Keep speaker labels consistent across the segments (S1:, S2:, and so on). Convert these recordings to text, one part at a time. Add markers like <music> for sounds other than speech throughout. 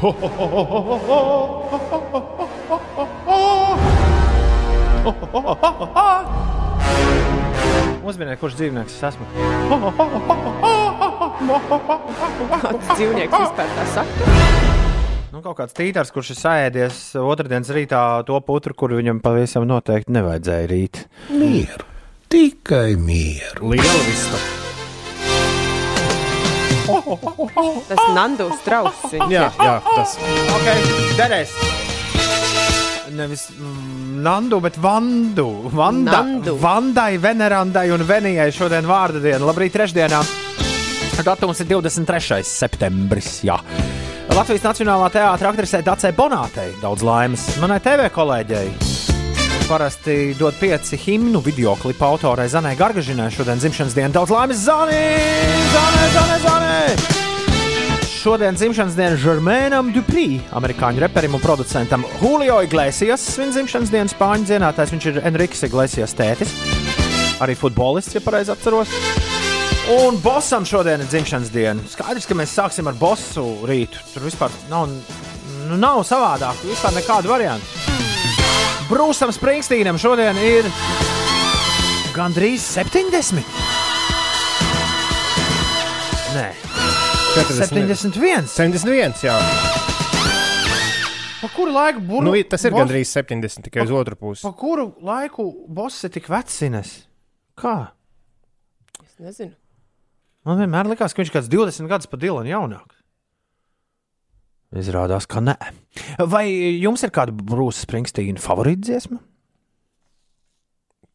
S1: <laughs> Uzminiet, kurš dzīvnieks es esmu. <laughs>
S2: Kāds dzīvnieks vispār tā saka?
S1: Nu, kaut kāds tītars, kurš ir sēdies otrdienas rītā to putru, kuru viņam pavisam noteikti nevajadzēja rīt.
S3: Mieru, tikai mieru.
S4: Liela vista.
S2: Tas Nandu strauss.
S4: Jā, jā, tas
S1: Ok, derēs. Nevis mm, Nandu, bet Vandu. Vanda,
S2: Nandu.
S1: Vandai, Venerandai un Venijai šodien vārda diena. Labrīt, trešdienā. Datums ir 23. septembris. Jā. Latvijas Nacionālā teātris aktrisē Dacei Bonātei daudz laimes. Manai TV kolēģei parasti dod pieci himnu video klipa autorai Zanai Gargažinai šodien dzimšanas dienu. Daudz laimes Zanai! Zanai, Zanai, Zanai! Šodien dzimšanas diena Žermēnam Duprī, amerikāņu reperim un producentam Julio Iglesias. Viņa dzimšanas dienas spāņu dziedātājs, viņš ir Enriks Iglesias tētis. Arī futbolists, ja pareizi atceros. Un Bosam šodien ir dzimšanas diena. Skaidrs, ka mēs sāksim ar bosu rītu. Tur vispār nav, nu, nav savādāk, vispār nekādu variantu. Brūsam Springsteenam šodien ir gandrīz 70. Nē,
S4: 40.
S1: 71.
S4: 71. Jā.
S1: Pa kuru laiku buru,
S4: Nu, tas ir
S1: bos-
S4: gandrīz 70, tikai uz otru pusi.
S1: Pa kuru laiku boss ir tik vecines? Kā?
S2: Es nezinu.
S1: Man vienmēr likās, ka viņš ir kāds 20 gadus pa Dilanu jaunāks. Izrādās, ka nē. Vai jums ir kāda Brūsa Springstīna favorīta dziesma?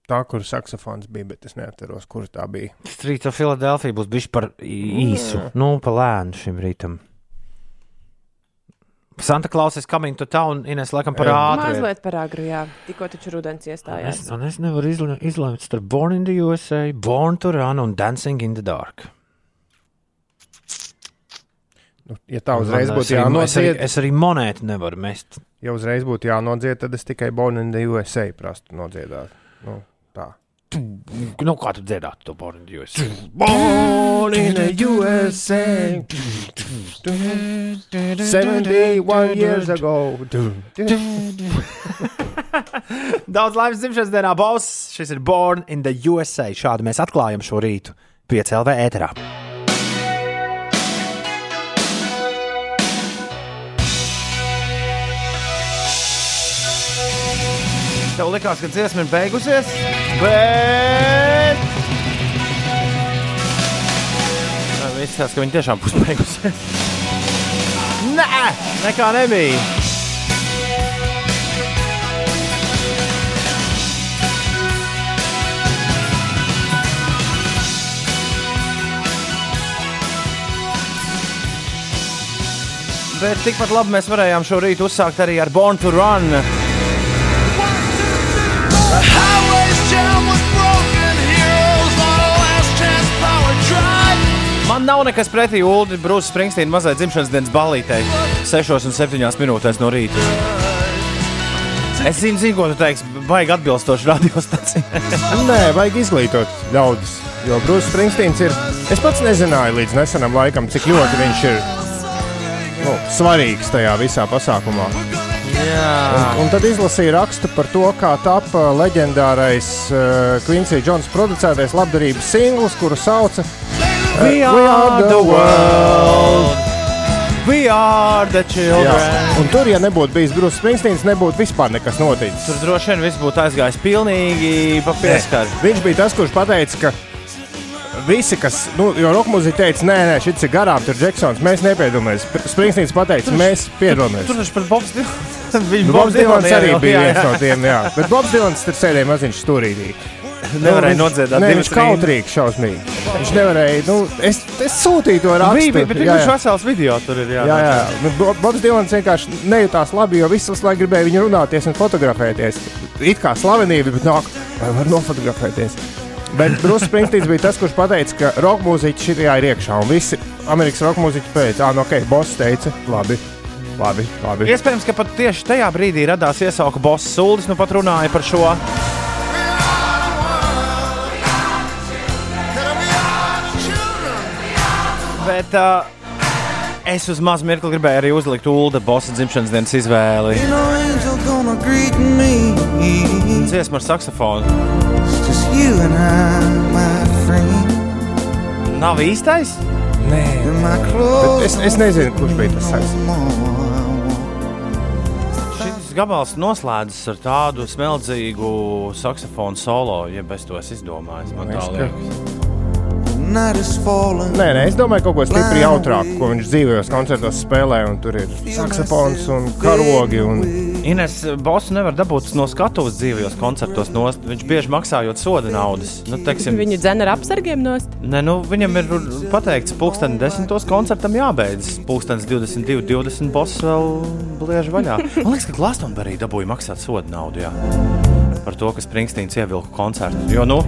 S4: Tā, kur saksofons bija, bet es neatceros, kur tā bija.
S1: Street of Philadelphia būs bijis par īsu, nu, pa lēnu šim rītam. Santa Claus is coming to town, Ines, laikam par ātru. ir.
S2: Mazliet par agru, jā. Tikko taču rudens
S1: Es,
S2: iestājās.
S1: un es nevaru izle- izlemt starp Born in the USA, Born to Run un Dancing in the Dark.
S4: Nu, ja tā uzreiz būtu
S1: arī- Es arī,
S4: jānodzied,
S1: es arī monētu nevaru mest.
S4: ja uzreiz būtu jānodzied, tad es tikai Born in the USA prastu nodziedāt. Nu, tā.
S1: Nu, kā tu dziedātu to Born in the USA?
S4: The USA 71 years ago.
S1: Daudz laimes dzimšanas dienā, boss! Šis ir Born in the USA. Šādi mēs atklājam šo rītu 5 LV ēterā. Tev likās, ka dziesma ir beigusies, bet. Tas, ka viņi tiešām būs <laughs> beigusies. Nē, nekā nebija. Bet tikpat labi mēs varējām šo rītu uzsākt arī ar Born to Run. Man nav nekas pretī Ulu Brūsas Springstīna mazai dzimšanas dienas ballītei 6 un 7 minūtēs no rīta. Es zinu, zinu ko tu teiksi, baigi atbilstoši radiostacijai.
S4: Nē, vajag izglītot ļaudis. Jo Brūsis Springsteins ir. Es pats nezināju līdz nesenam laikam, cik ļoti viņš ir nu, svarīgs tajā visā pasākumā. Un, un tad izlasīju rakstu par to, kā tapa leģendārais uh, Quincy Jones producētais labdarības singls, kuru sauca
S1: we are the world. We are the
S4: Jā.
S1: children.
S4: Un tur, ja nebūtu bijis Brūsis Springsteins, nebūtu vispār nekas noticis.
S1: Tur droši vien viss būtu aizgājis pilnīgi pa pieskaru.
S4: Viņš bija tas, kurš teica, ka visi, kas, nu, jo roka mūzika teica, nē, nē, šis ir garām, tur Džeksons, mēs nepiedalāmies. Springsteins teica, mēs piedalāmies.
S1: Tur viņš pat Bobs Dilans. Viņš
S4: Nu, Bobs Dilans arī bija viens no tiem, jā. Bet Bobs Dilans tur sēdēja maziņš stūrīgi.
S1: Nevarēja
S4: viņš-
S1: nodziedāt divas
S4: viņš kautrīgi šausmīgi. Viņš nevarēja, nu, es, es sūtīju to rakstu.
S1: Bija, bija, bet
S4: jā,
S1: viņš
S4: jā.
S1: vesels video tur ir. Jā,
S4: Jā, jā. Nu, Bo- Bobs Dilans vienkārši nejūtās labi, jo viss laiku gribēja viņu runāties un fotografēties. It kā slavenība, bet nāk, vai var nofotografēties. Bet Brūsis Springsteins bija tas, kurš teica, ka roka mūzika šajā ir iekšā. Un visi Amerikas roka mūziķi teica, ah, nu, ok, boss teica, labi, labi. labi.
S1: Iespējams, ka pat tieši tajā brīdī radās iesauka boss Sulis, nu pat runāja par šo. Bet uh, Es uz mazu mirkli gribēju arī uzlikt ULDE bosa dzimšanas dienas izvēli.
S5: Ain't no angel gonna greet me.
S1: Dziesma ar saksofonu.
S5: It's just you and I, my friend.
S1: Nav īstais?
S4: Nē, Bet es, es nezinu, kurš bija tas saks.
S1: Šis gabals noslēdzas ar tādu smeldzīgu saksofonu solo, ja bez to es izdomāju. Man tā
S4: Liekas, ka- Nē, nē, es domāju, kaut ko stipri jautrāku, ko viņš dzīvojos koncertos spēlē. un Tur ir saksofons un karogi. Un...
S1: Ines Bosu nevar dabūt no skatuves dzīvajos koncertos. Nost. Viņš bieži maksājot soda naudas. Nu, teiksim,
S2: Viņu dzēna ar apsargiem nost.
S1: ne, nu, viņam ir pateikts, ka pulksten desmitos koncertam jābeidz. Pulkstenis 22, 20 boss vēl bliež vaļā. Man liekas, ka Glastonberī dabūja maksāt soda naudu. Jā. Par to, ka Springstīns ievilka koncertu. Jo, nu,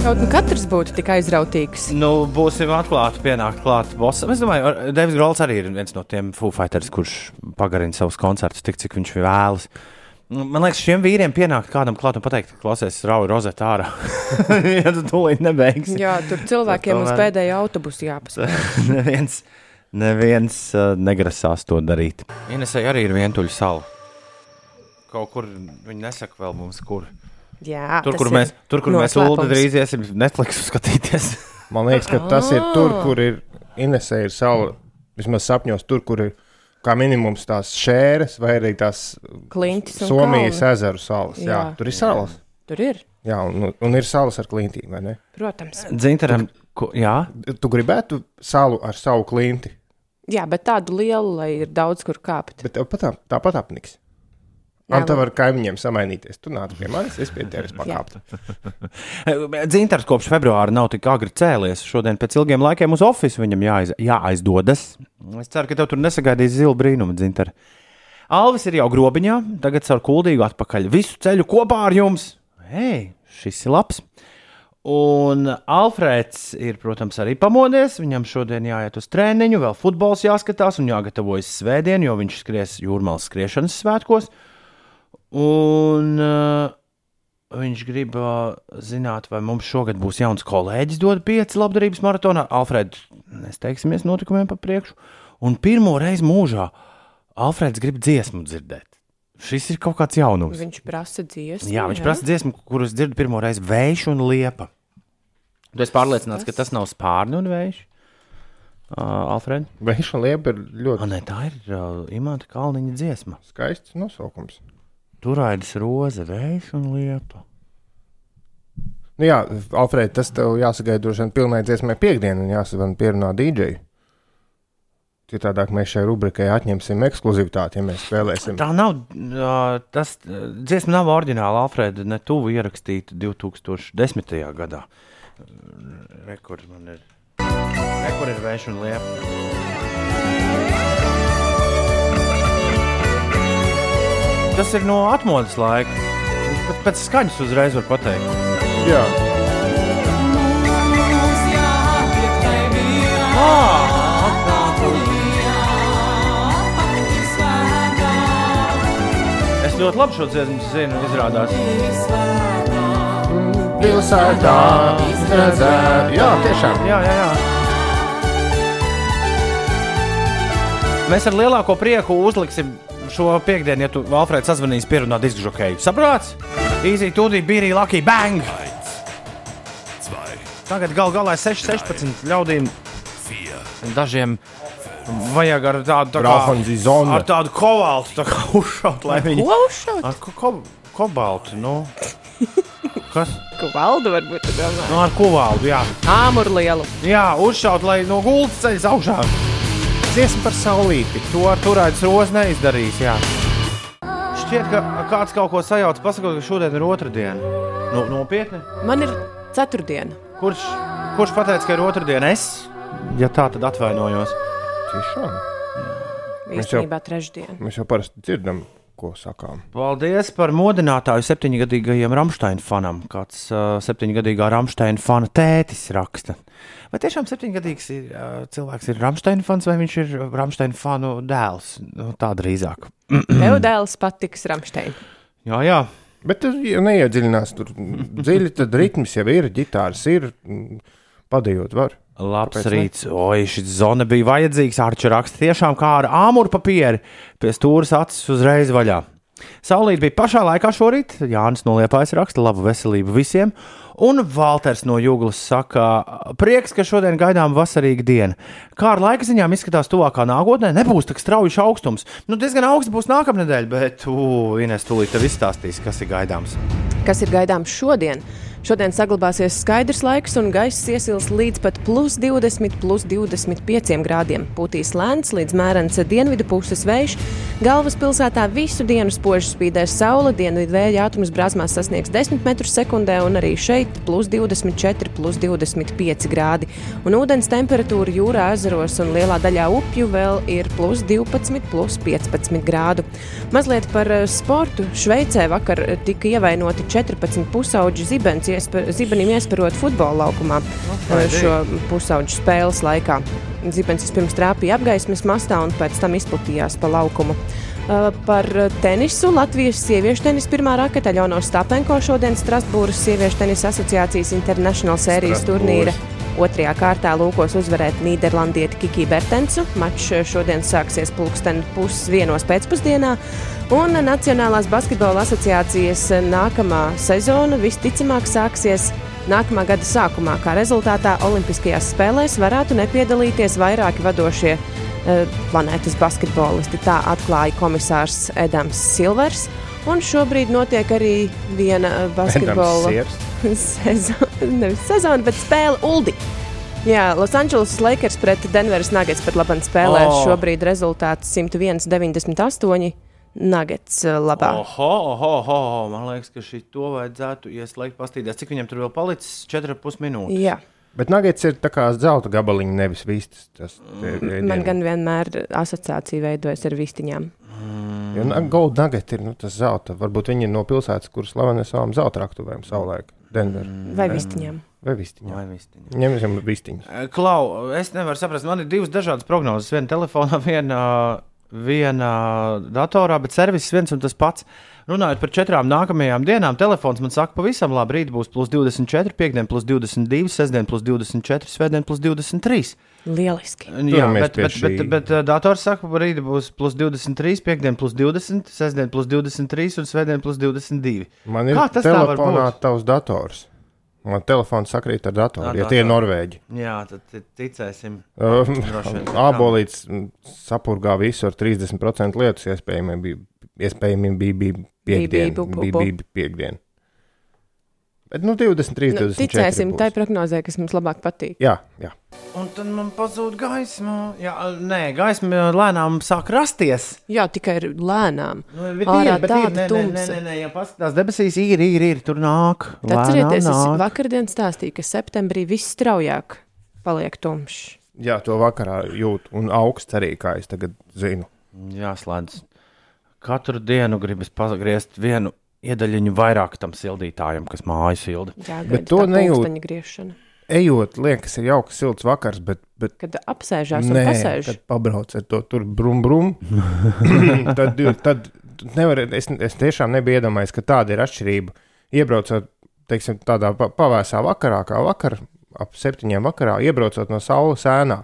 S2: Kaut nu katrs būtu tik aizrautīgs.
S1: nu būsim atklāti, pienākt klāt bosam. Es domāju, ka Devs Grols arī ir viens no tiem Foo Fighters, kurš pagarina savus koncertus tik, cik viņš vēlas. Man liekas, šiem vīriem pienākt kādam klāt un pateikt, ka klausies rauj rozet ārā. <laughs> ja tu tūlīt nebeigsi.
S2: Jā, tur cilvēkiem uz
S1: Tomēr-
S2: pēdējo autobusu jāpaspēj. <laughs>
S1: neviens, neviens uh, negrasās to darīt. Inesai arī ir vientuļa sala. Kaut kur viņi nesaka vēl mums, kur.
S2: Jā,
S1: Tur, kur mēs, tur, kur mēs. Ulu drīz iesim Netflix skatīties. <laughs>
S4: Man liekas, ka tas ir tur, kur ir Inesē ir sala. Vismaz sapņos, tur, kur ir kā minimums tās šēras vai arī tās
S2: Klintis un
S4: Somijas
S2: kalni.
S4: ezeru salas. Jā. Jā, tur ir salas.
S2: Tur ir,
S4: Jā, un, un ir salas ar klintīm, vai ne?
S2: protams.
S1: Dzintaram, ko, jā,
S4: Tu gribētu salu ar savu klinti,
S2: Jā, bet tādu lielu, lai ir daudz kur kāpt.
S4: bet tev pat tā- tāpat apniks. Man te var kaimiņiem samainīties. Tu nāc pie manis, es pie tevis <laughs> pakāptu. <laughs>
S1: Dzintars kopš februāra nav tik agri cēlies. Šodien pēc ilgiem laikiem uz oficiālu viņam jāaiz, jāaizdodas. Es ceru, ka tev tur nesagaidīs zilu brīnumu, Dzintara. Alvis ir jau grobiņā, tagad ar kuldīgu atpakaļ. Visu ceļu kopā ar jums. Hei, šis ir labs. Un Alfrēds ir, protams, arī pamodies. Viņam šodien jāiet uz treniņu, vēl futbols jāskatās un jāgatavojas svētdien, jo viņš skries jūrmālas skriešanas svētkos. Un uh, viņš grib uh, zināt, vai mums šogad būs jauns kolēģis, dod pieci labdarības maratonā. Alfrēds, nesteigsimies notikumiem pa priekšu. Un pirmo reizi mūžā Alfrēds grib dziesmu dzirdēt. Šis ir kaut kāds jaunums.
S2: Viņš prasa dziesmu.
S1: Jā, viņš prasa dziesmu, kuras dzird pirmo reizi vējš un liepa. Tu esi pārliecināts, ka tas nav spārni un vējš? Uh, Alfred?
S4: Vējš un liepa ir ļoti
S1: nē, tā ir uh, Imants Kalniņa dziesma.
S4: skaists nosaukums.
S1: Turaidas roze, vējš un liepa.
S4: Nu jā, Alfred, tas tev jāsagaida droši vien pilnai dziesmai piekdienu un jāsavana pierunā DJ. Citādāk mēs šai rubrikai atņemsim ekskluzivitāti, ja mēs spēlēsim.
S1: Tā nav. Tas dziesma nav oriģināla Alfreda, ne tuvu ierakstīta 2010. gadā. Rekords man ir. Rekords ir vējš un liepa. Tas ir no atmodas laika. Pat pēc skaņas uzreiz var pateikt.
S4: Jā,
S1: Es ļoti labi šo dziesmu zinu, izrādās.
S4: pilsētā redzēt. Jā, tiešām.
S1: Jā, jā, jā. Mēs ar lielāko prieku uzliksim šo piekdienu, ja tu Alfrēds sazvanīs pierunā disku žokeju. Saprots? Easy, tūdī bija arī Lucky Bang. Tagad gal galā 6, 16 ļaudīm. Dažiem vajag ar tādu tā kā, ar tādu kobaltu tā kā <laughs> uzšaut, lai viņi
S2: Ko uzšaut?
S1: ar ko, ko, kobaltu. Nu. <laughs> Kas?
S2: Ko valdu varbūt tu domā?
S1: Nu, ar kobaltu, jā.
S2: Āmuru lielu.
S1: Jā, uzšaut, lai no gultas ceļas augšā.
S4: Dziesma par saulīti.
S1: To ar turētas rozes neizdarīs. Jā. Šķiet, ka kāds kaut ko sajauc, pasakot, ka šodien ir otrdiena. Nu, nopietni.
S2: Man ir ceturtdiena.
S1: Kurš, kurš pateica, ka ir otrdiena? Es, ja tā, tad atvainojos.
S4: Tiešām.
S2: Īstenībā trešdiena.
S4: Mēs jau parasti dzirdam, ko sakām.
S1: Paldies par modinātāju septiņgadīgajiem Rāmsteina fanam. Kāds uh, septiņgadīgā Rāmsteina fana tētis raksta. Vai tiešām septiņgadīgs ir, uh, cilvēks ir Rāmsteina fans vai viņš ir Rāmsteina fanu dēls? Nu, tā drīzāk. <clears throat>
S2: Tev dēls patiks Ramstein.
S1: Jā, jā.
S4: Bet, ja neiedziļinās tur dziļi, tad ritms jau ir, ģitāras ir, padējot var.
S1: Labs
S4: Kāpēc ne?
S1: rīts. Oi, šis zona bija vajadzīgs. Arča raksta tiešām kā ar āmuru papīru. Pie stūres acis uzreiz vaļā. Saulīt bija pašā laikā šorīt. Jānis no Liepājas raksta labu veselību visiem. Un Valters no Jūglas saka, prieks, ka šodien gaidām vasarīga diena. Kā ar laika ziņām izskatās tuvākā nākotnē, nebūs tik strauji augstums. Nu, diezgan augsts būs nākamnedēļ, bet, ugh, Ines, tūlīt tev izstāstīs, kas ir gaidāms.
S2: Kas ir gaidāms šodien? Šodien saglabāsies skaidrs laiks un gaiss iesils līdz pat plus 20, plus 25 grādiem. Pūtīs lēns līdz mērens dienvidu puses vējš. Galvaspilsētā visu dienu spoži spīdēs saule, dienvidu vēja ātrums brāzmās sasniegs 10 m2, un arī šeit plus 24, plus 25 grādi. Un ūdens temperatūra jūrā, ezeros un lielā daļā upju vēl ir plus 12, plus 15 grādu. Mazliet par eh, sportu. Šveicē vakar tika ievainoti 14 pusauģi zibens iesper, zibenim iesperot futbola laukumā eh, šo pusauģu spēles laikā. Zibens vispirms trāpīja apgaismas mastā un pēc tam izplatījās pa laukumu. Uh, Par tenisu Latvijas sieviešu tenisa pirmā raketa Ļauno Stapenko šodien Strasbūras sieviešu tenisa asociācijas International sērijas turnīra. Otrajā kārtā lūkos uzvarēt Nīderlandieti Kiki Bertensu. Mačs šodien sāksies pulksten pusdienos pēcpusdienā. Un Nacionālās basketbola asociācijas nākamā sezona visticamāk sāksies nākamā gada sākumā. Kā rezultātā Olimpiskajās spēlēs varētu nepiedalīties vairāki vadošie eh, planētas basketbolisti. Tā atklāja komisārs Edams Silvers. Un šobrīd notiek arī viena eh, basketbola <laughs> sezona, nevis sezona, bet spēle Uldi. Jā, Losandželosas Lakers pret Denveras Nuggets pat labi spēlē.
S1: Oh.
S2: Šobrīd rezultāts 101-98. Nuggets eh, labā. Oh.
S1: Oho, oho, oho, man liekas, ka šī to vajadzētu ieslēgt, pastīties, cik viņam tur vēl palicis 4,5 minūtes.
S2: Jā,
S4: Bet nagets ir tā kā zelta gabaliņš, nevis vistas. Tas, ēdieni.
S2: man gan vienmēr asociācija veidojas ar vistiņām.
S4: Jo na- gold nugget ir nu, tas zelta. Varbūt viņi ir no pilsētas, kuras slavena savām zelta raktuvēm savulaik. Denver
S2: Vai vistiņām?
S4: vai vistiņā.
S1: Vai vistiņa?
S4: Ņemsim vistiņus.
S1: Eh, Klau, es nevaru saprast, man ir divas dažādas prognozes. Viena telefonā, <laughs> viena, viena datorā, bet servis viens un tas pats. Runājot par četrām nākamajām dienām, telefons man saka, pavisam labi. Rīt būs plus 24, piekdien plus 22, sestdien plus 24, svētdien plus 23.
S2: Lieliski.
S1: Jā,
S4: Turamies
S1: bet, bet, bet, bet uh, dators saka, ka rīt būs plus 23, piekdien plus 20, sestdien plus 23 un svētdien plus 22.
S4: Man ir
S1: Kā tas
S4: telefonā tavs dators. Man telefons sakrīt ar datoru,
S1: Ar
S4: ja tie ir. Norvēģi.
S1: Jā, tad ticēsim. Tā. <laughs>
S4: Abolīts sapurgā visu ar 30% lietus, iespējami bija, iespējami bija, bija piekdiena. Bija,
S2: bu.
S4: bija piekdiena. Bet nu 23,
S2: Nu,
S4: 24.
S2: ticēsim tai prognozē, kas mums labāk patīk.
S4: Jā, jā.
S1: Un tad man pazūd gaisma. Jā, nē, gaisma lēnām sāk rasties.
S2: Jā, tikai ir lēnām.
S1: Nu,
S2: Ārā
S1: ir, bet
S2: tāda
S1: ir, nē, nē, nē,
S2: tumsa.
S1: nē, nē, ja paskatās debesīs, ir, ir, ir, tur nāk.
S2: Atcerieties, es vakardien stāstīju, ka septembrī viss straujāk paliek tumšs.
S4: jā, to vakarā jūtu. Un augsts arī, kā es tagad zinu.
S1: Jāslēdz. Katru dienu gribas pagriezt vienu iedaļiņu vairāk tam sildītājam, kas māju silda.
S2: Jā,
S4: Bet to nejūt. Ejot, liekas, ir jauks, silts vakars, bet, bet
S2: Kad apsēžās un
S4: Nē,
S2: pasēž.
S4: kad pabrauc ar to tur brum, brum. <laughs> tad, tad nevar, es, es tiešām nebiju iedomājies, ka tāda ir atšķirība. Iebraucot, teiksim, tādā pa- pavēsā vakarā, kā vakar, ap septiņiem vakarā, iebraucot no saules ēnā.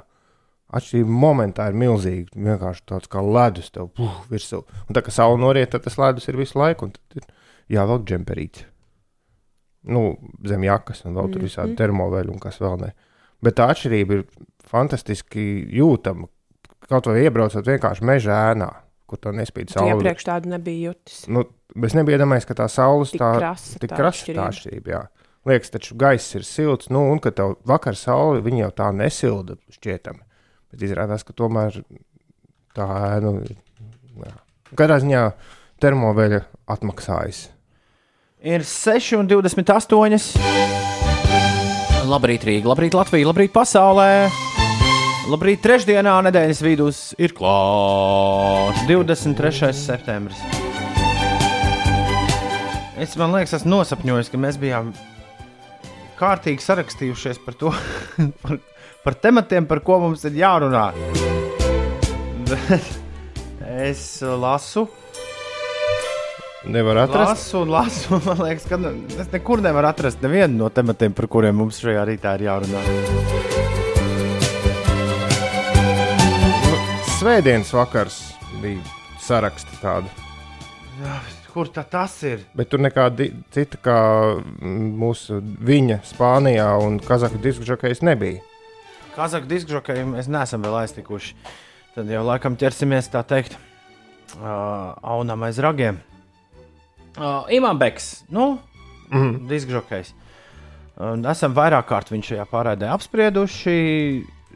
S4: Atšķirība momentā ir milzīga. Vienkārši tāds kā ledus tev puh, virsū. Un tā kā saule noriet, tad tas ledus ir visu laiku. un tad ir Jāvelk džemperīts. Nu, zem jakas, un vēl tur visādi termoveļi un kas vēl ne. Bet tā atšķirība ir fantastiski jūtama. Kaut vai iebraucot vienkārši mežā ēnā, kur tā nespīd saule.
S2: iepriekš tādu nebija jutis.
S4: Nu, es nebiju iedomājies, ka tā saules
S2: Tik
S4: tā
S2: krasa
S4: tik krasa tā
S2: atšķirība.
S4: Jā. Liekas, taču gaiss ir silts, nu, un ka tev vakar saule jau tā nesilda šķietami. Bet izrādās, ka tomēr tā ēna. jā. Katrā ziņā termoveļa atmaksājas.
S1: Ir 6,28. Labrīt, Rīga, labrīt, Latvija, labrīt, pasaulē. Labrīt, trešdienā, nedēļas vidus ir klāts 23. septembris. Es man liekas, esmu nosapņojis, ka mēs bijām kārtīgi sarakstījušies par to, <laughs> par, par tematiem, par ko mums ir jārunā. Bet <laughs> es lasu,
S4: Nevar atrast.
S1: Lasu un lasu, un man liekas, ka nu, es nekur nevaru atrast nevienu no tematiem, par kuriem mums šajā rītā ir jārunā.
S4: Nu, svētdienas vakars bija saraksti tādi.
S1: Jā, kur tā tas ir?
S4: Bet tur nekāda cita, kā mm, mūsu viņa Spānijā un Kazahu disku žokejas nebija.
S1: Kazahu disku žokeju mēs neesam vēl aiztikuši. Tad jau laikam ķersimies tā teikt, uh, aunam aiz ragiem. Uh, Imants, nu, mm. diskžokais. Uh, esam vairāk kārt viņš šajā pārādē apsprieduši.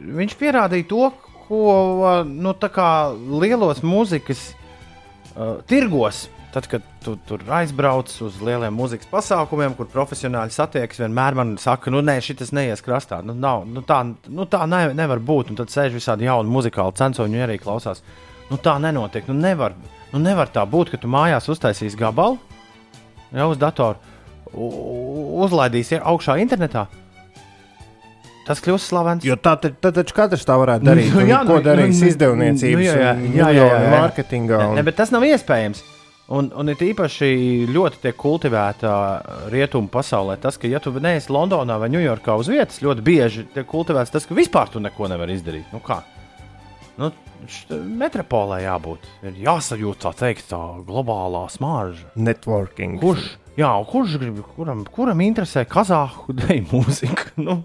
S1: Viņš pierādīja to, ko uh, nu, lielos mūzikas uh, tirgos Tad, kad tu tur aizbrauc uz lieliem mūzikas pasākumiem, kur profesionāļi satiekas, vienmēr man saka, nu, nē, šis neies krastā. Nu, nav, nu, tā nu, tā ne, nevar būt. Un tad sēž visādi jauni muzikāli censoņi, viņi arī klausās. Nu, tā nenotiek. Nu, nevar, nu, nevar tā būt, ka tu mājās uztaisīsi gabalu jau uz datoru, uzlaidīsi augšā internetā. Tas kļūst slavens.
S4: Jo tā tad, taču katrs tā varētu darīt. Nu, jā, nu, ko darīs nu, izdevniecības, nu, jā, jā, jā, jā, jā, jā. mārketingā.
S1: Un... Ne, bet tas nav iespējams. Un, un it īpaši ļoti tiek kultivēta rietumu pasaulē tas, ka, ja tu neesi Londonā vai Ņujorkā uz vietas, ļoti bieži tiek kultivēts tas, ka vispār tu neko nevari izdarīt. Nu, kā? Nu, metropolē jābūt. Ir jāsajūt tā teikt, tā globālā smarža.
S4: Networking.
S1: Kurš, jā, kurš grib, kuram, kuram interesē kazāhu <laughs> deju mūzika? <laughs> Nu,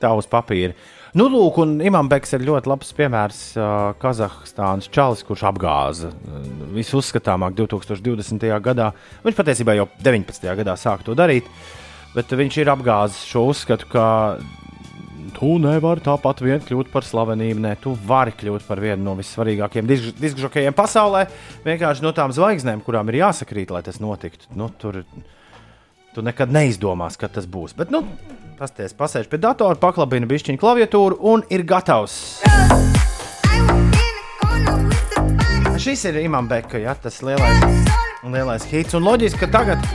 S1: tā uz papīra. Nu, lūk, un Imants ir ļoti labs piemērs uh, Kazahstānas čalis, kurš apgāza uh, visuzskatāmāk 2020. gadā. Viņš patiesībā jau 19. gadā sāka to darīt, bet viņš ir apgāzis šo uzskatu, ka tu nevari tāpat vien kļūt par slavenību. Nē, tu vari kļūt par vienu no vissvarīgākajiem diskžokejiem pasaulē. Vienkārši no tām zvaigznēm, kurām ir jāsakrīt, lai tas notiktu. Nu, tur, tu nekad neizdomās, kad tas būs. Bet, nu, pasties, pasēž pie datora, paklabina bišķiņu klaviatūru un ir gatavs. Šis ir Imants Beka, ja, tas lielais, lielais hits. Un loģiski, ka tagad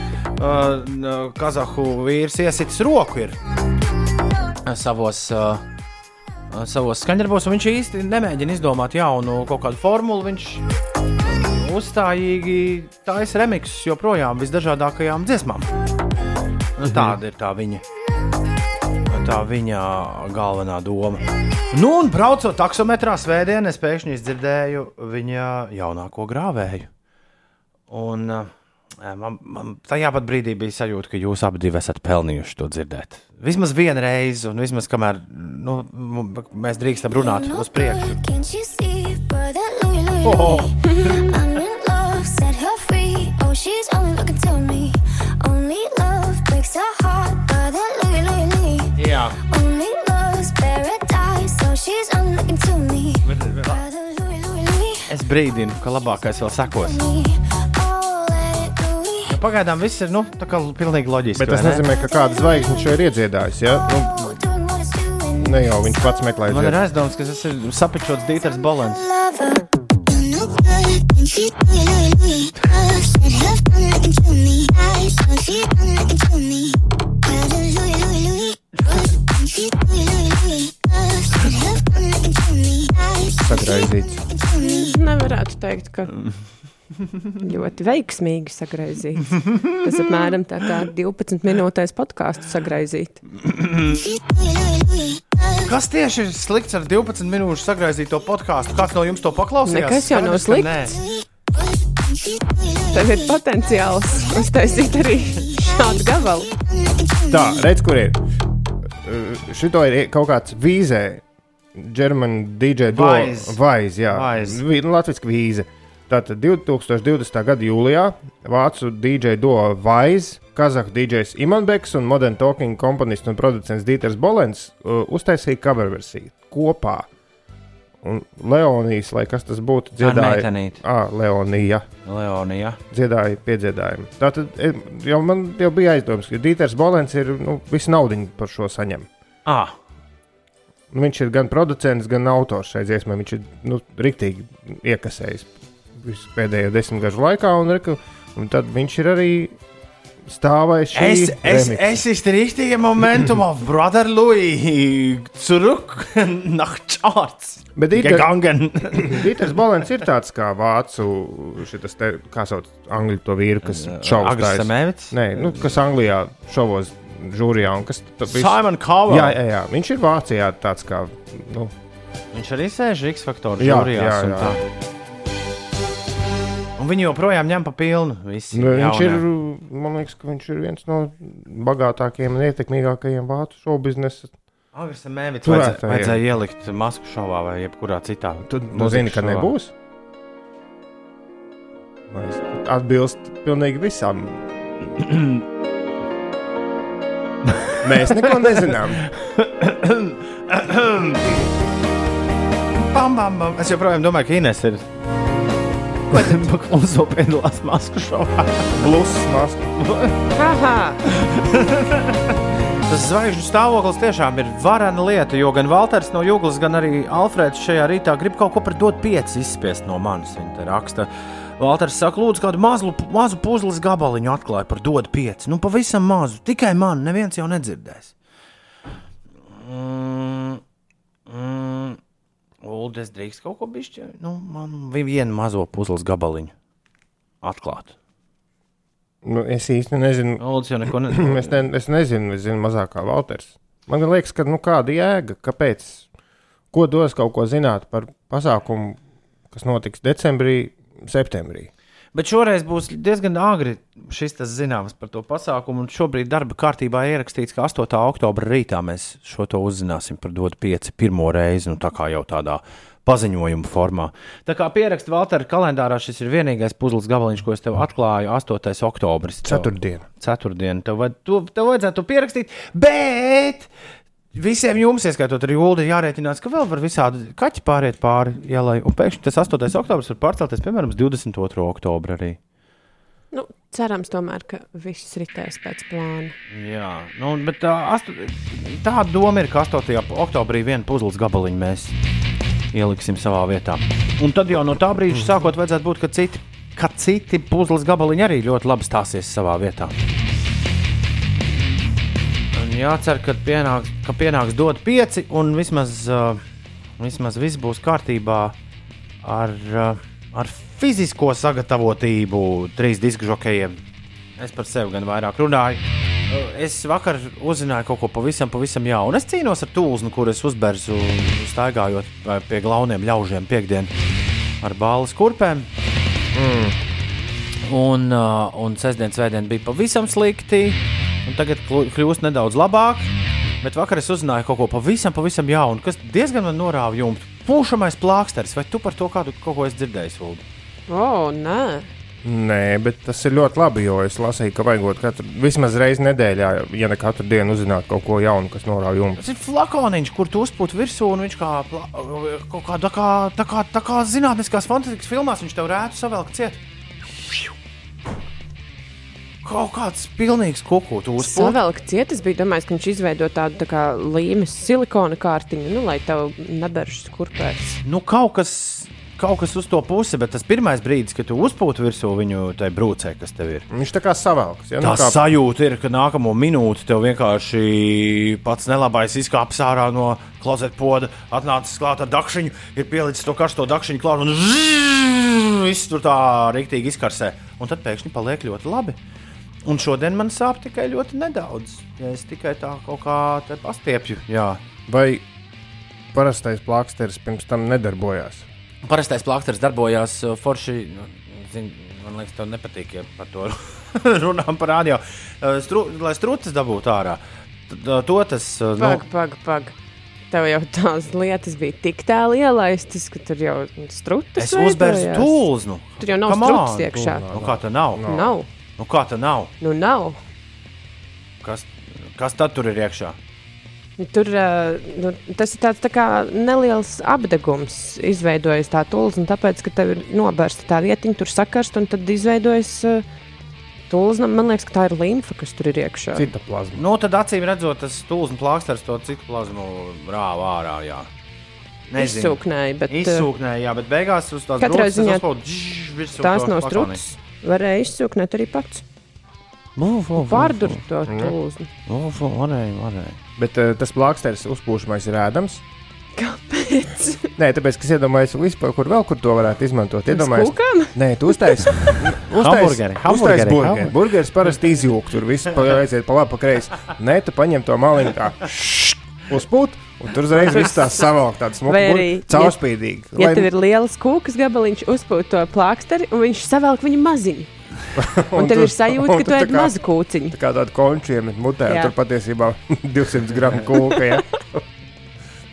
S1: uh, Kazahu vīrs iesitis roku ir savos. Uh, savos skaņdarbos, viņš īsti nemēģina izdomāt jaunu kaut kādu formulu. Viņš uzstājīgi taisa remixus joprojām visdažādākajām dziesmām. Nu, tāda ir tā viņa tā viņa galvenā doma. Nu, un braucot taksometrā svētdienā, es pēkšņi dzirdēju viņa jaunāko grāvēju. Un eh, man, man tajā pat brīdī bija sajūta, ka jūs abi esat pelnījuši to dzirdēt. Vismaz vienu reizi, un vismaz kamēr nu, mēs drīkstam runāt uz priekšu. Oh. Jā. Es brīdinu, ka labākais vēl sekos. Pagaidām viss ir nu, pilnīgi loģiski.
S4: Bet tas ne? nozīmē, ka kāda zvaigzne šo ir iedziedājusi. Ja? Nu, ne jau viņš pats meklē.
S1: Man ir aizdoms, ka tas ir sapičots Dīters Bolens.
S4: Sagraizīts.
S2: Nevarētu teikt, ka ļoti veiksmīgi sagraizīts. Tas apmēram tā kā 12 minūtēs podkāstu sagraizīt.
S1: Kas tieši ir slikts ar 12 minūšu sagraizīto podkāstu? Kāds no jums to paklausījās?
S2: Nekas jau nav slikts. Tev ir potenciāls uztaisīt arī šādu gabalu.
S4: Tā, redz, kur ir. Šito ir kaut kāds vīzē. German DJ Vaiz, jā, nu, Latvijas vīze. Tātad 2020. gada jūlijā vācu DJ duo Vaiz, Kazahu DJs Imanbeks un Modern Talking komponists un producents Dīters Bolens uh, uztaisīja cover versiju kopā. Un Leonijas, lai kas tas būtu, dziedāja. Ah, Leonija.
S1: Leonija.
S4: Dziedāja piedziedājumu. Tā tad e, jau man jau bija aizdoms, ka Dīters Bolens ir nu, visu naudu par šo saņem.
S1: Ah.
S4: Nu, viņš ir gan producents, gan autors šai dziesmai. Viņš ir nu, riktīgi iekasējis visu pēdējo desmitgažu laikā, un, un tad viņš ir arī stāvēja šī
S1: es, es, es ist richtige Momentum auf Brother Louis zurück <laughs> nach Charts.
S4: Bet Dīters <coughs> Bolens ir tāds kā vācu, šitas te, kā sauc angļu to vīru, kas šovos
S1: taisa.
S4: Nē, nu, kas Anglijā šovos žūrijā un kas.
S1: Simon Cowell.
S4: Jā, jā, jā, viņš ir Vācijā tāds kā, nu,
S1: Viņš arī sēž X faktoru
S4: Jā,
S1: žūrijās.
S4: jā,
S1: un
S4: jā.
S1: Un viņi joprojām ņem pa pilnu. Visi
S4: Nu, viņš ir, man liekas, ka viņš ir viens no bagātākajiem un ietekmīgākajiem vācu show biznesa.
S1: Mēmītis
S4: Turētājiem.
S1: vajadzēja, vajadzēja ielikt masku šovā vai jebkurā citā.
S4: Tu nu, zini, ka
S1: šovā.
S4: nebūs. Es Atbilst pilnīgi visam. <coughs> Mēs neko nezinām. <coughs>
S1: Bam, bam, bam. Es joprojām domāju, ka Ines ir. Ko tad <laughs> mums vēl piedalās masku šovā?
S4: Plus.
S2: Haha!
S1: Tas zvaigžņu stāvoklis tiešām ir varena lieta, jo gan Valters no Jūglas, gan arī Alfrēds šajā rītā grib kaut ko par dot pieci izspiest no manis. Viņa te raksta. Valters saka, lūdzu, kādu mazu, mazu puzles gabaliņu atklāja par dod pieci. Nu, pavisam mazu, tikai man, neviens jau nedzirdēs. Mm, mm, Uldes drīkst kaut ko bišķi, nu, man vienu mazo puzles gabaliņu atklāt.
S4: Nu, es īsti nezinu.
S1: Uldes jau neko <clears throat> nezina.
S4: Es, ne, es nezinu, es zinu mazāk kā Valters. Man liekas, ka nu, kāda jēga, kāpēc, ko dos kaut ko zināt par pasākumu, kas notiks decembrī, septembrī.
S1: Bet šoreiz būs diezgan agri šis tas zināms par to pasākumu. Šobrīd darba kārtībā ierakstīts, ka 8. oktobra rītā mēs šo to uzzināsim par dotu pieci pirmo reizi, nu tā kā jau tādā paziņojuma formā. Tā kā pierakst Valtera kalendārā, šis ir vienīgais puzles gabaliņš, ko es tev atklāju 8. oktobris.
S4: Ceturtdiena.
S1: Ceturtdiena. Tev, to, tev vajadzētu pierakstīt, bet visiem jums, ieskaitot arī Ulu, jārēķinās, ka vēl var visādi kaķi pāriet pāri ielai. Un pēkšņi tas 8. oktobris var pārcelties, piemēram, uz 22. oktobra arī.
S2: Nu, cerams, tomēr, ka viss ritēs pēc plāna.
S1: Jā, nu, bet tā, astu, tā doma ir, ka 8. oktobrī vienu puzles gabaliņu mēs ieliksim savā vietā. Un tad jau no tā brīža sākot, vajadzētu būt, ka citi, ka citi puzles gabaliņi arī ļoti labi stāsies savā vietā. Un jācer, ka pienāks, ka pienāks dot pieci, un vismaz, uh, vismaz viss būs kārtībā ar, uh, ar fizisko sagatavotību trīs disku žokejiem. Es par sevi gan vairāk runāju. Uh, Es vakar uzzināju kaut ko pavisam, pavisam jaunu. Es cīnos ar tūlznu, kuras uzbērzu staigājot pie glauniem ļaužiem piekdienā ar bālas kurpēm. Un, uh, un sestdien, svētdien bija pavisam slikti. Un Tagad kļūst nedaudz labāk. Bet vakar es uzzināju kaut ko pavisam, pavisam jaunu, kas diezgan man norāva jumtu. Pūšamais plāksteris, vai tu par to kādu kaut ko esi dzirdējis?
S2: O, oh, nē.
S4: Nē, bet tas ir ļoti labi, jo es lasīju, ka vajag katru, vismaz reizi nedēļā, ja ne katru dienu uzzināt kaut ko jaunu, kas norāda jums.
S1: Tas ir flakoniņš, kur tu uzpūti virsū, un viņš kā kā tā kā, tā kā, tā kā zinātniskās fantāstikas filmās, viņš tev rētu savelk ciet. Kaut kāds pilnīgs kuku, tu uzpūti.
S2: Savelk ciet, es biju domājis, ka viņš izveido tādu tā kā līmes silikona kārtiņu, nu, lai tev neberžas kurpēs.
S1: Nu, kaut kas, kaut kas uz to pusi, bet tas pirmais brīdis, kad tu uzpūti virsū viņu tai brūcē, kas tev ir.
S4: Viņš tā kā savelks. Ja?
S1: Tā
S4: Nu, kā,
S1: sajūta ir, ka nākamo minūti tev vienkārši pats nelabais izkāps ārā no klozeta poda, atnācis klāt ar dakšiņu, ir pielicis to karsto dakšiņu klāt un viss tur tā rīktīgi izkarsē. Un tad pēkšņi paliek ļoti labi. Un šodien man sāp tikai ļoti nedaudz. Ja es tikai tā kaut kā te pastiepju. Jā.
S4: vai parastais plāksteris pirms tam nedarbojās?
S1: Parastais plakāts darbojās uh, forši. nu, Zin, man liekas, tev nepatīk, ja par to <laughs> runām par rādio. Uh, Stru, lai strūcis dabūtu ārā. Tad, uh, To tas
S2: Pag, pag, pag. Tev jau tās lietas bija tik tālu ielaistas, ka tur jau strūklas
S1: Es uzbērzu tūlznu.
S2: Tur jau nav strūklas iekšā.
S1: Nu, kā tā nav?
S2: Nav. nav.
S1: Nu, kā tā nav?
S2: Nu, nav.
S1: Kas, kas tad tur ir iekšā?
S2: Tur uh, nu, tas ir tāds tā kā neliels apgabals, izveidojas tā tulzna, tāpēc, ka tev ir nobērsta tā vietiņa, tur sakarst, un tad izveidojas uh, tulzna. Man liekas, ka tā ir limfa, kas tur ir iekšā.
S4: Cita plazma.
S1: Nu, tad acīm redzot, tas tūlznu plāksters to citu plazmu rāva ārā. Jā. Nezinu.
S2: Izsūknēji, bet uh,
S1: Izsūknēja, jā, bet beigās uz tās
S2: Katrā ziņā tās nav strūklas. Varēja izsūknēt arī pats.
S1: Vu, vu, vu,
S2: Pārdur
S1: vu.
S2: to
S1: vu, Varēja, varēja.
S4: Bet uh, tas plāksteris uzpūšamais ir ēdams.
S2: Kāpēc? <laughs>
S4: Nē, tāpēc, ka es iedomājos, vispār, kur vēl kur to varētu izmantot. Iedomājos,
S2: Kūkām?
S4: Nē, tu uztaisīji. <laughs>
S1: Hamburgeri, hamburgeri,
S4: burgeri. Burgeris parasti izjūg, tur viss pa- aiziet pa labi, pa kreisi. Nē, tu paņem to maliņu tā. Uzpūt, un tur uzreiz viss tās <laughs> savāk, tāds smuks, caurspīdīgi.
S2: Ja
S4: Lai-
S2: tev ir liels kūkas gabaliņš, uzpūt to plāksteri, un viņš savelk viņu maziņu. <laughs> Un tev
S4: tu-
S2: ir sajūta,
S4: un
S2: ka tu ēd mazu kūciņu.
S4: Tā kā tāda konča iemet mutē, un tur patiesībā <laughs> 200 gramu kūka. Ja?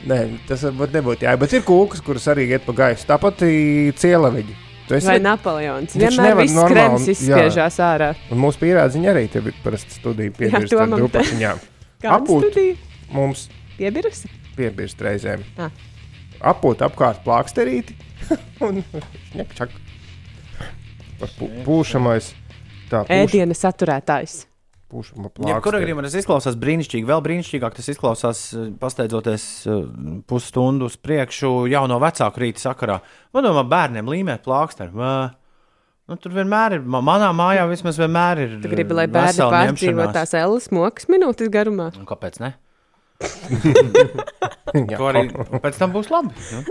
S4: Nē, tas varbūt nebūtu jā, bet ir kūkas, kuras arī iet pa gaisu. Tāpat i cielaveģi. Tu esi
S2: Vai Napoleons?
S4: Viņš
S2: Vienmēr viss krems izspiežās ārā.
S4: Un mūsu pierādziņa arī te bija parasti studija piebirst ar
S2: domam te.
S4: drupačiņām.
S2: Kāda
S4: Apūt.
S2: studija?
S4: Mums
S2: Piebirusi?
S4: piebirst reizēm.
S2: Ah.
S4: Apūt apkārt plāksterīti <laughs> un ņekčak. Pūšamais. Tā, pūš,
S2: Ēdiena saturētājs.
S4: pūšama
S1: Jebkurā
S4: plāksteri.
S1: gadījumā tas izklausās brīnišķīgi. Vēl brīnišķīgāk tas izklausās, eh, pasteidzoties eh, pusstundu uz priekšu, jau no vecāku rīta sakarā. Man domā, bērniem līmēt plāksteri. Vā, Nu, tur vienmēr ir, ma- manā mājā vismaz vienmēr ir.
S2: Tu gribi, lai
S1: eh,
S2: bērni
S1: vesela
S2: pārdzīvo tās elas mokas minūtes garumā.
S1: Un Kāpēc ne? <laughs>
S4: Jā,
S1: To arī pēc tam būs labi. Nu.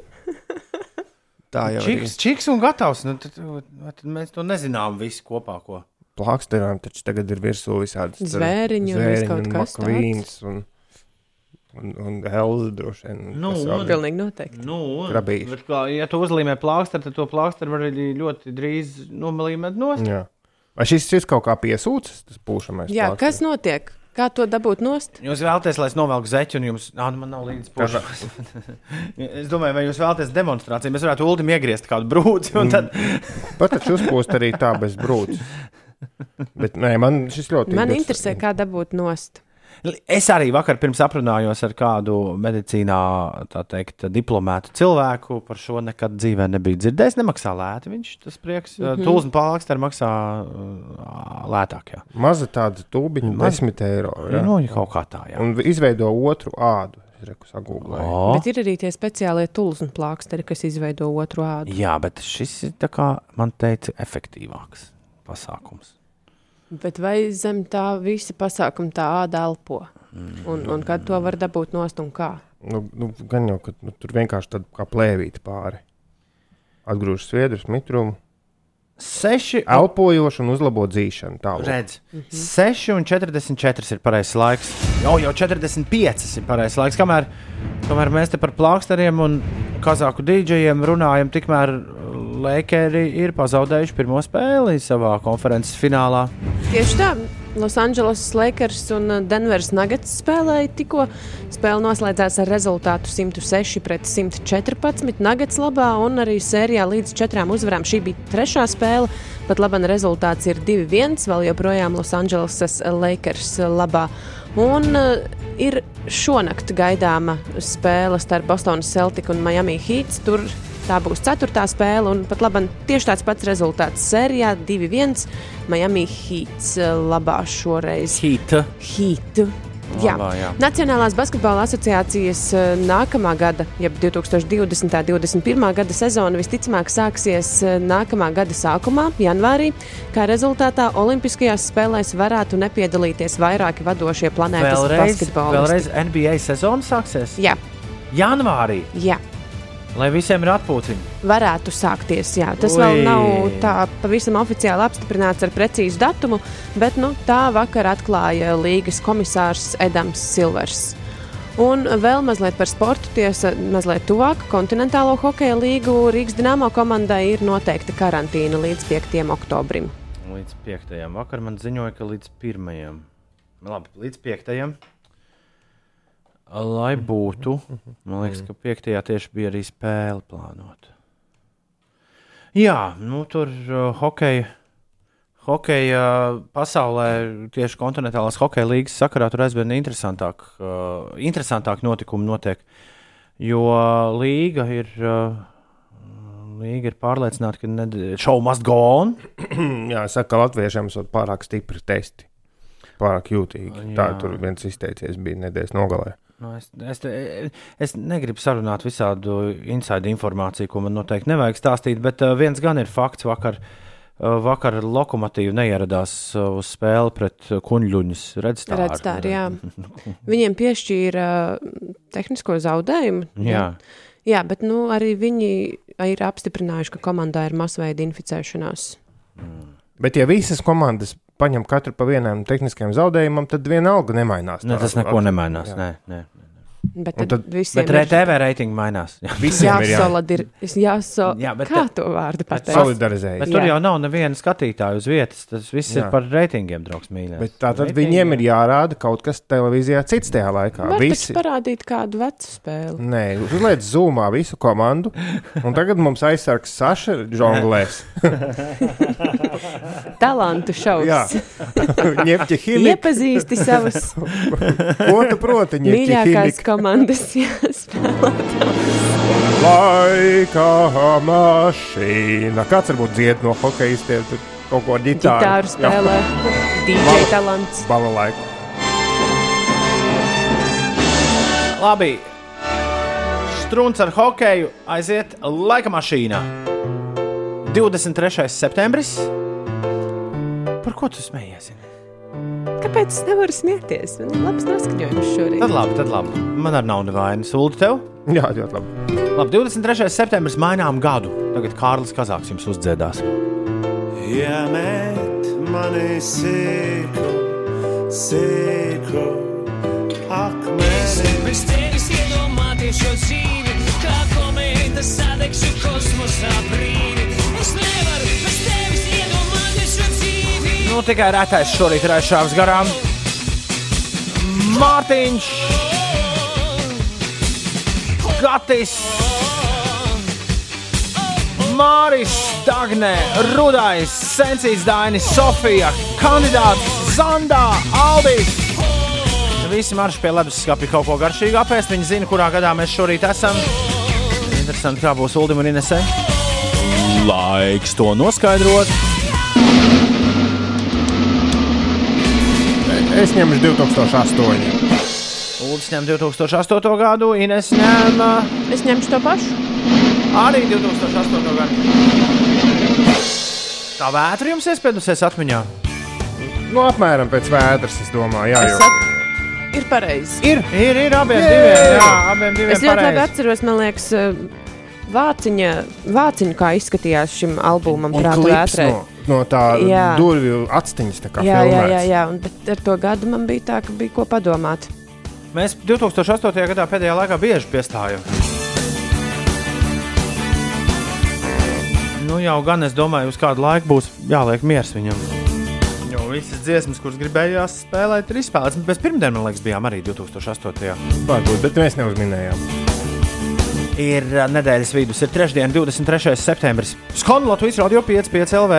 S4: tā jau ir.
S1: Čiks, čiks un gatavs. Nu, tad, tad mēs to nezinām visi kopā. Ko.
S4: plāksterām taču tagad ir virsū visādi
S2: Zvēriņi un viss kaut kas
S4: makvīns un, un, un helza droši vien.
S1: Nu, un-.
S2: Pilnīgi noteikti.
S1: Nu,
S4: Krabīši.
S1: bet kā, ja tu uzlīmē plāksteri, tad to plāksteri var arī ļoti drīz nomalīmēt nost.
S4: Jā. Vai šis ir kaut kā piesūcis, tas pūšamais?
S2: Jā,
S4: plāksteris?
S2: kas notiek? Kā to dabūt nost?
S1: Jūs vēlaties, lai es novelku zeķi, un jums nā, nu man nav līdzi pušas. es domāju, vai jūs vēlaties demonstrāciju. Mēs varētu ultim iegriezt kādu brūci, un tad
S4: Pat taču uzpūst arī tā bez brūces. Bet nē, man šis ļoti
S2: Man
S4: bet-
S2: interesē, kā dabūt nost.
S1: Es arī vakar pirms aprunājos ar kādu medicīnā tā teikt, diplomētu cilvēku. Par šo nekad dzīvē nebija dzirdējis. Nemaksā lēti viņš tas prieks. Mm -hmm. Tūlis un plāksteri maksā uh, lētāk. Jā.
S4: Maza tāda tūbiņa,
S1: Maz-
S4: 10 eiro. Jā.
S1: Nu, kaut kā tā, jā.
S4: Un izveido otru ādu. Es reku sagūglēju.
S1: O,
S2: Bet ir arī tie speciālie tūlis un plāksteri, kas izveido otru ādu.
S1: jā, bet šis ir, tā kā man teica, efektīvāks pasākums.
S2: Bet vai zem tā visa pasākuma tā āda elpo? Un, un kad to var dabūt nost un kā?
S4: Nu, nu, gan jau, ka nu, tur vienkārši tāda kā plēvīte pāri. Atgrūž sviedrus, mitrumu,
S1: Seši
S4: elpojošu un uzlabo dzīšanu. Tālāk.
S1: Redz, 6 un 44 ir pareizais laiks. Jau, jau 45 ir pareizais laiks. Kamēr, kamēr mēs te par plāksteriem un kazāku dīdžejiem runājam, tikmēr Lakeri ir pazaudējuši pirmo spēli savā konferences finālā.
S2: Tieši tā. Losandželosas Lakers un Denveras Nuggets spēlēja tikko. Spēle noslēdzās ar rezultātu 106 pret 114 Nuggets labā un arī sērijā līdz četrām uzvarām. Šī bija trešā spēle. Pat labi, rezultāts ir 2-1. Vēl joprojām Losandželosas Lakers labā. Un uh, ir šonakt gaidāma spēle starp Bostonas Celtic un Miami Heat. Tur tā būs ceturtā spēle, un pat labi, tieši tāds pats rezultāts sērijā 2-1. Miami Heats uh, labā šoreiz.
S1: Hīta.
S2: Heat. Jā.
S1: Labā, jā.
S2: Nacionālās basketbola asociācijas uh, nākamā gada, jeb 2020. un 2021. gada sezona visticamāk sāksies uh, nākamā gada sākumā, janvārī. Kā rezultātā Olimpiskajās spēlēs varētu nepiedalīties vairāki vadošie planētas basketbolisti.
S1: vēlreiz NBA sezona sāksies
S2: Jā,
S1: janvārī,
S2: jā.
S1: Lai visiem ir atpūtiņa.
S2: Varētu sākties. Jā. Tas
S1: Ui.
S2: vēl nav tā pavisam oficiāli apstiprināts ar precīzu datumu, bet nu, tā vakar atklāja līgas komisārs Edams Silvers. Un vēl mazliet par sportu. Tiesa, mazliet tuvāk kontinentālo hokeja līgu Rīgas Dienāmo komandai ir noteikta karantīna līdz 5. oktobrim.
S1: Līdz 5. vakar man ziņoja, ka līdz 1. Labi, līdz 5. Lai būtu, man liekas, ka 5. tieši bija arī spēle plānota. Jā, nu tur uh, hokeja, hokeja pasaulē, tieši kontinentālās hokeja līnijas sakarā, tur aizvien interesantāk, uh, interesantāk notikumi notiek. Jo līga ir, uh, līga ir pārliecināta, ka šovu must go on. <clears throat>
S4: Jā, es saku, ka latviešiem ir pārāk stipri testi. Pārāk jūtīgi. Tā
S1: Jā.
S4: tur viens izteicies bija nedēļas nogalē.
S1: Nu, es, es, es negribu sarunāt visādu inside informāciju, ko man noteikti nevajag stāstīt, bet uh, viens gan ir fakts. Vakar, uh, vakar lokomotīva neieradās uh, uz spēli pret kuņģuņus. Redz, tā
S2: Redz tā, jā. <laughs> Viņiem piešķīra tehnisko zaudējumu.
S1: Jā.
S2: jā, bet nu, arī viņi ir apstiprinājuši, ka komandā ir masveida inficēšanās.
S4: Bet, ja visas komandas paņem katru pa vienam tehniskajam zaudējumam, tad vienalga nemainās.
S1: Ne, tas neko nemainās.
S4: jā.
S1: Nē, nē.
S2: Bet
S4: Un
S2: tad
S4: tad-
S2: visiem
S1: Bet RTV reitingi mainās. <laughs> Jā.
S4: Visiem ir jā,
S2: jāsoladir. Jāso...
S1: Jā, bet
S2: Kā to vārdu pateikt?
S4: solidarizējas.
S1: Bet tur
S2: Jā.
S1: jau nav neviena skatītāja uz vietas. Tas viss ir
S4: Jā.
S1: par reitingiem, draugs.
S4: Bet tā tad viņiem ir jārāda kaut kas televīzijā cits tajā laikā.
S2: Var
S4: Visi.
S2: parādīt kādu vecu spēli.
S4: Nē, uzliek zūmā visu komandu. Un tagad mums aizsargs Saša žonglēs. <laughs>
S2: Talantu <laughs>
S4: himni.
S2: Iepazīsti savus mīļākās komandas jāspēlē.
S4: Laika mašīna. Kāds varbūt dzied no hokeistiem? Tur kaut ko ar ģitāru.
S2: Gitāru spēlē. DJ talants.
S4: Bala laiku.
S1: Labi. Strūns ar hokeju aiziet laika mašīnā. 23. septembris. Par ko tu smējies?
S2: Kāpēc es nevaru smieties? Man ir labs noskaņojums šorīt.
S1: Tad labi, tad labi. Man ar nav nevainas. Ulu tev?
S4: Jā, ļoti labi.
S1: Labi, 23. septembris mainām gadu. Tagad Kārlis Kazāks jums uzdziedās.
S6: Iemet mani sīku, sīku akmeni.
S7: Bez tevis iedomāties šo dzīvi, kā komēta sadegšu kosmosā brīvi. Es nevaru
S1: Nu, tikai retais šorīt ir aizšāvis garām. Mārtiņš, Gatis, Māris, Dagnē, Rudais, Sensīs, Dainis, Sofija, kandidāts Zandā, Aldis. Visi marši pie leduskapja kaut ko garšīgu apēst. Viņi zina, kurā gadā mēs šorīt esam. Interesanti, kā būs Uldim un Inesē. Laiks to noskaidrot.
S4: Es ņemu 2008.
S1: Uldis ņem 2008. gadu, Ines ņem
S2: Es ņemšu to pašu.
S1: arī 2008. gadu. Tā vētra jums iespēdusies atmiņā.
S4: Nu, apmēram pēc vētras, es domāju, jā,
S2: Es
S4: jo.
S2: at... Ir pareizi.
S1: Ir, ir, ir abiem
S4: Jē!
S1: diviem. Jā, abiem diviem
S2: Es ļoti labi
S1: pareizi.
S2: atceros, man liekas, vāciņa, vāciņa kā izskatījās šim albumam,
S4: klips
S2: vētrai.
S4: no, no tā
S2: Jā.
S4: durvju atstiņas, tā kā
S2: Jā, jā, jā,
S4: filmēts.
S2: jā, un, bet ar to gadu man bija tā, ka bija ko padomāt.
S1: Mēs 2008. gadā pēdējā laikā bieži piestājām. Nu, jau gan es domāju, uz kādu laiku būs jāliek miers viņam. Jo visas dziesmas, kuras gribējās spēlēt, ir izspēlētas. Mēs pirmdien, man liekas, bijām arī 2008.
S4: Varbūt, bet mēs neuzminējām.
S1: Ir nedēļas vidus, ir trešdiena, 23. septembris. Skolu Latvijas radio 5,5 LV.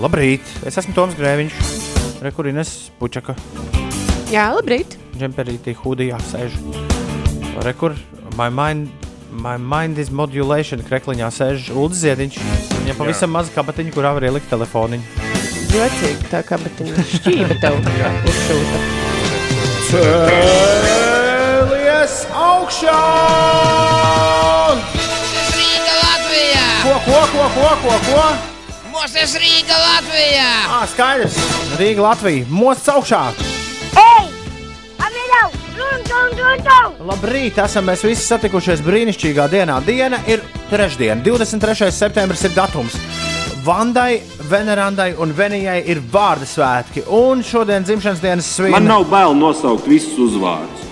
S1: Labrīt! Es esmu Toms Grēviņš, Rekurines Pučaka,
S2: Jā, labrīt!
S1: Džemperītī, Hudijā sēž. Rekur, my mind, my mind is modulation, krekliņā sēž Ulris Ziediņš. Viņam pavisam maza kabatiņa, kurā var ielikt telefoniņu.
S2: Jocīgi, tā kā batiņa šķība tev <laughs> uzšūta.
S1: Cēlies augšā!
S8: Rīga Latvijā!
S1: Ko, ko, ko, ko, ko, ko?
S8: Mosties Rīga Latvijā!
S1: Ah, skaidrs! Rīga, Latvija, mosts augšā!
S9: Ei! Apvienau! Run, run, run, run!
S1: Labrīt, esam mēs visi satikušies brīnišķīgā dienā. Diena ir trešdiena, 23. septembris ir datums. Vandai, Venerandai un Venijai ir vārdu svētki, un šodien dzimšanas dienas svin.
S10: Man nav bail nosaukt visus uzvārdus.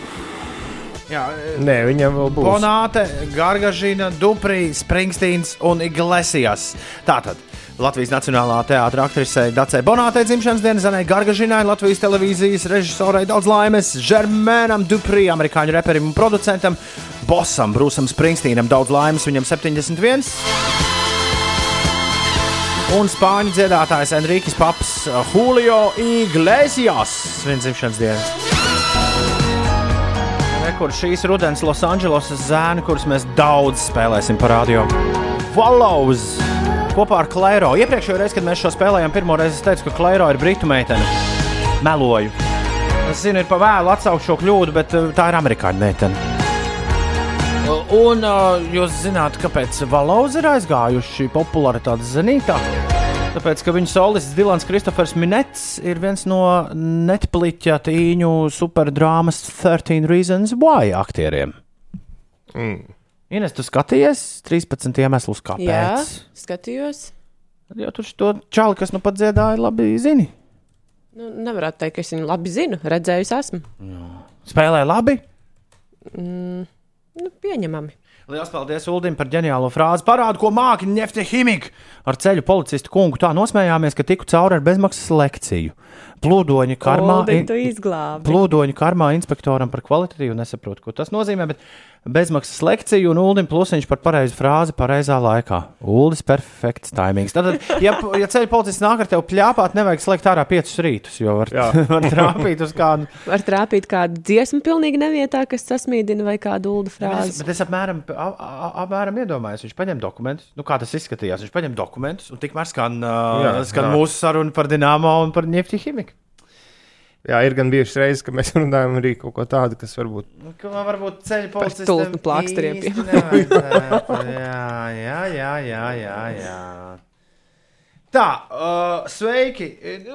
S1: Jā,
S4: Nē, viņam vēl būs.
S1: Bonāte, Gargažina, Duprī, Springstīns un Iglesijas. Tātad Latvijas Nacionālā teātris aktrisei Dacei Bonātei dzimšanas dienas, Zanai Gargažinai, Latvijas televīzijas režisorai daudz laimes, Žermēnam Duprī, amerikāņu reperim un producentam, Bosam, Brūsam Springsteenam daudz laimes, viņam 71. Un spāņu dziedātājs Enriques Paps, Julio Iglesias, svin dzimšanas dienas. Kur šīs rudens Losandželosas zēni, kurus mēs daudz spēlēsim par radio. Wallows kopā ar Klairo. Iepriekšējā reizē, kad mēs šo spēlējām, pirmo reizi es teicu, ka Klairo ir britu meitene. Meloju. Es zinu, ir pa vēlu atsaukt šo kļūdu, bet uh, tā ir amerikāņu meitene. Un uh, jūs zināt, kāpēc Wallows ir aizgājuši popularitātes zenītā? Tāpēc, ka viņa solists Dilans Kristofers Minets ir viens no netpliķa tīņu superdrāmas 13 Reasons Why aktieriem.
S4: Mm.
S1: Ines, tu skaties 13 iemeslus,
S2: Jā,
S1: kāpēc?
S2: skatījos.
S1: Jo tu to čāli, kas nu pat dziedāja, labi zini.
S2: Nu, nevarētu teikt, ka es viņu labi zinu. Redzējusi esmu.
S1: Spēlē labi.
S2: Mm, nu, pieņemami.
S1: Lielas paldies Ulim par ģeniālo frāzi. Parādu, ko māki Nefte Himika. Ar ceļu policistu kungu tā nosmējāmies, ka tiku cauri ar bezmaksas lekciju. Plūdoņa karmā,
S2: tu izglābi.
S1: plūdoņa karmā inspektoram par kvalitatīvu nesaprotu, ko tas nozīmē, bet bezmaksas lekciju un Ulim plusiņš par pareizu frāzi pareizā laikā. Uldis perfekts taimings. Tad, ja, ja ceļu policists nāk ar tevi pļāpāt, nevajag slēgt ārā piecus rītus, jo var, <laughs> var trāpīt uz kādu.
S2: Var trāpīt kādu dziesmu pilnīgi nevietā, kas sasmīdina vai kādu ulu
S1: Es,
S2: frāzi.
S1: bet es apmēram, a- a- apmēram iedomājos, viņš paņem dokumentus. Nu, kā tas izskatījās? Viņš paņem dokumentus un tikmēr skan, uh,
S4: Jā,
S1: skan
S4: jā.
S1: mūsu saruna par Dienāmo un par Nefti Himiku.
S4: Jā, ir gan bijušas reizes, ka mēs <laughs> runājam arī kaut ko tādu, kas varbūt.
S1: Ko varbūt ceļu policistam
S2: tulpnu plāksteriem,
S1: īsti nevajadzētu. <laughs> Jā, jā, jā, jā, jā, jā. Tā, uh, sveiki.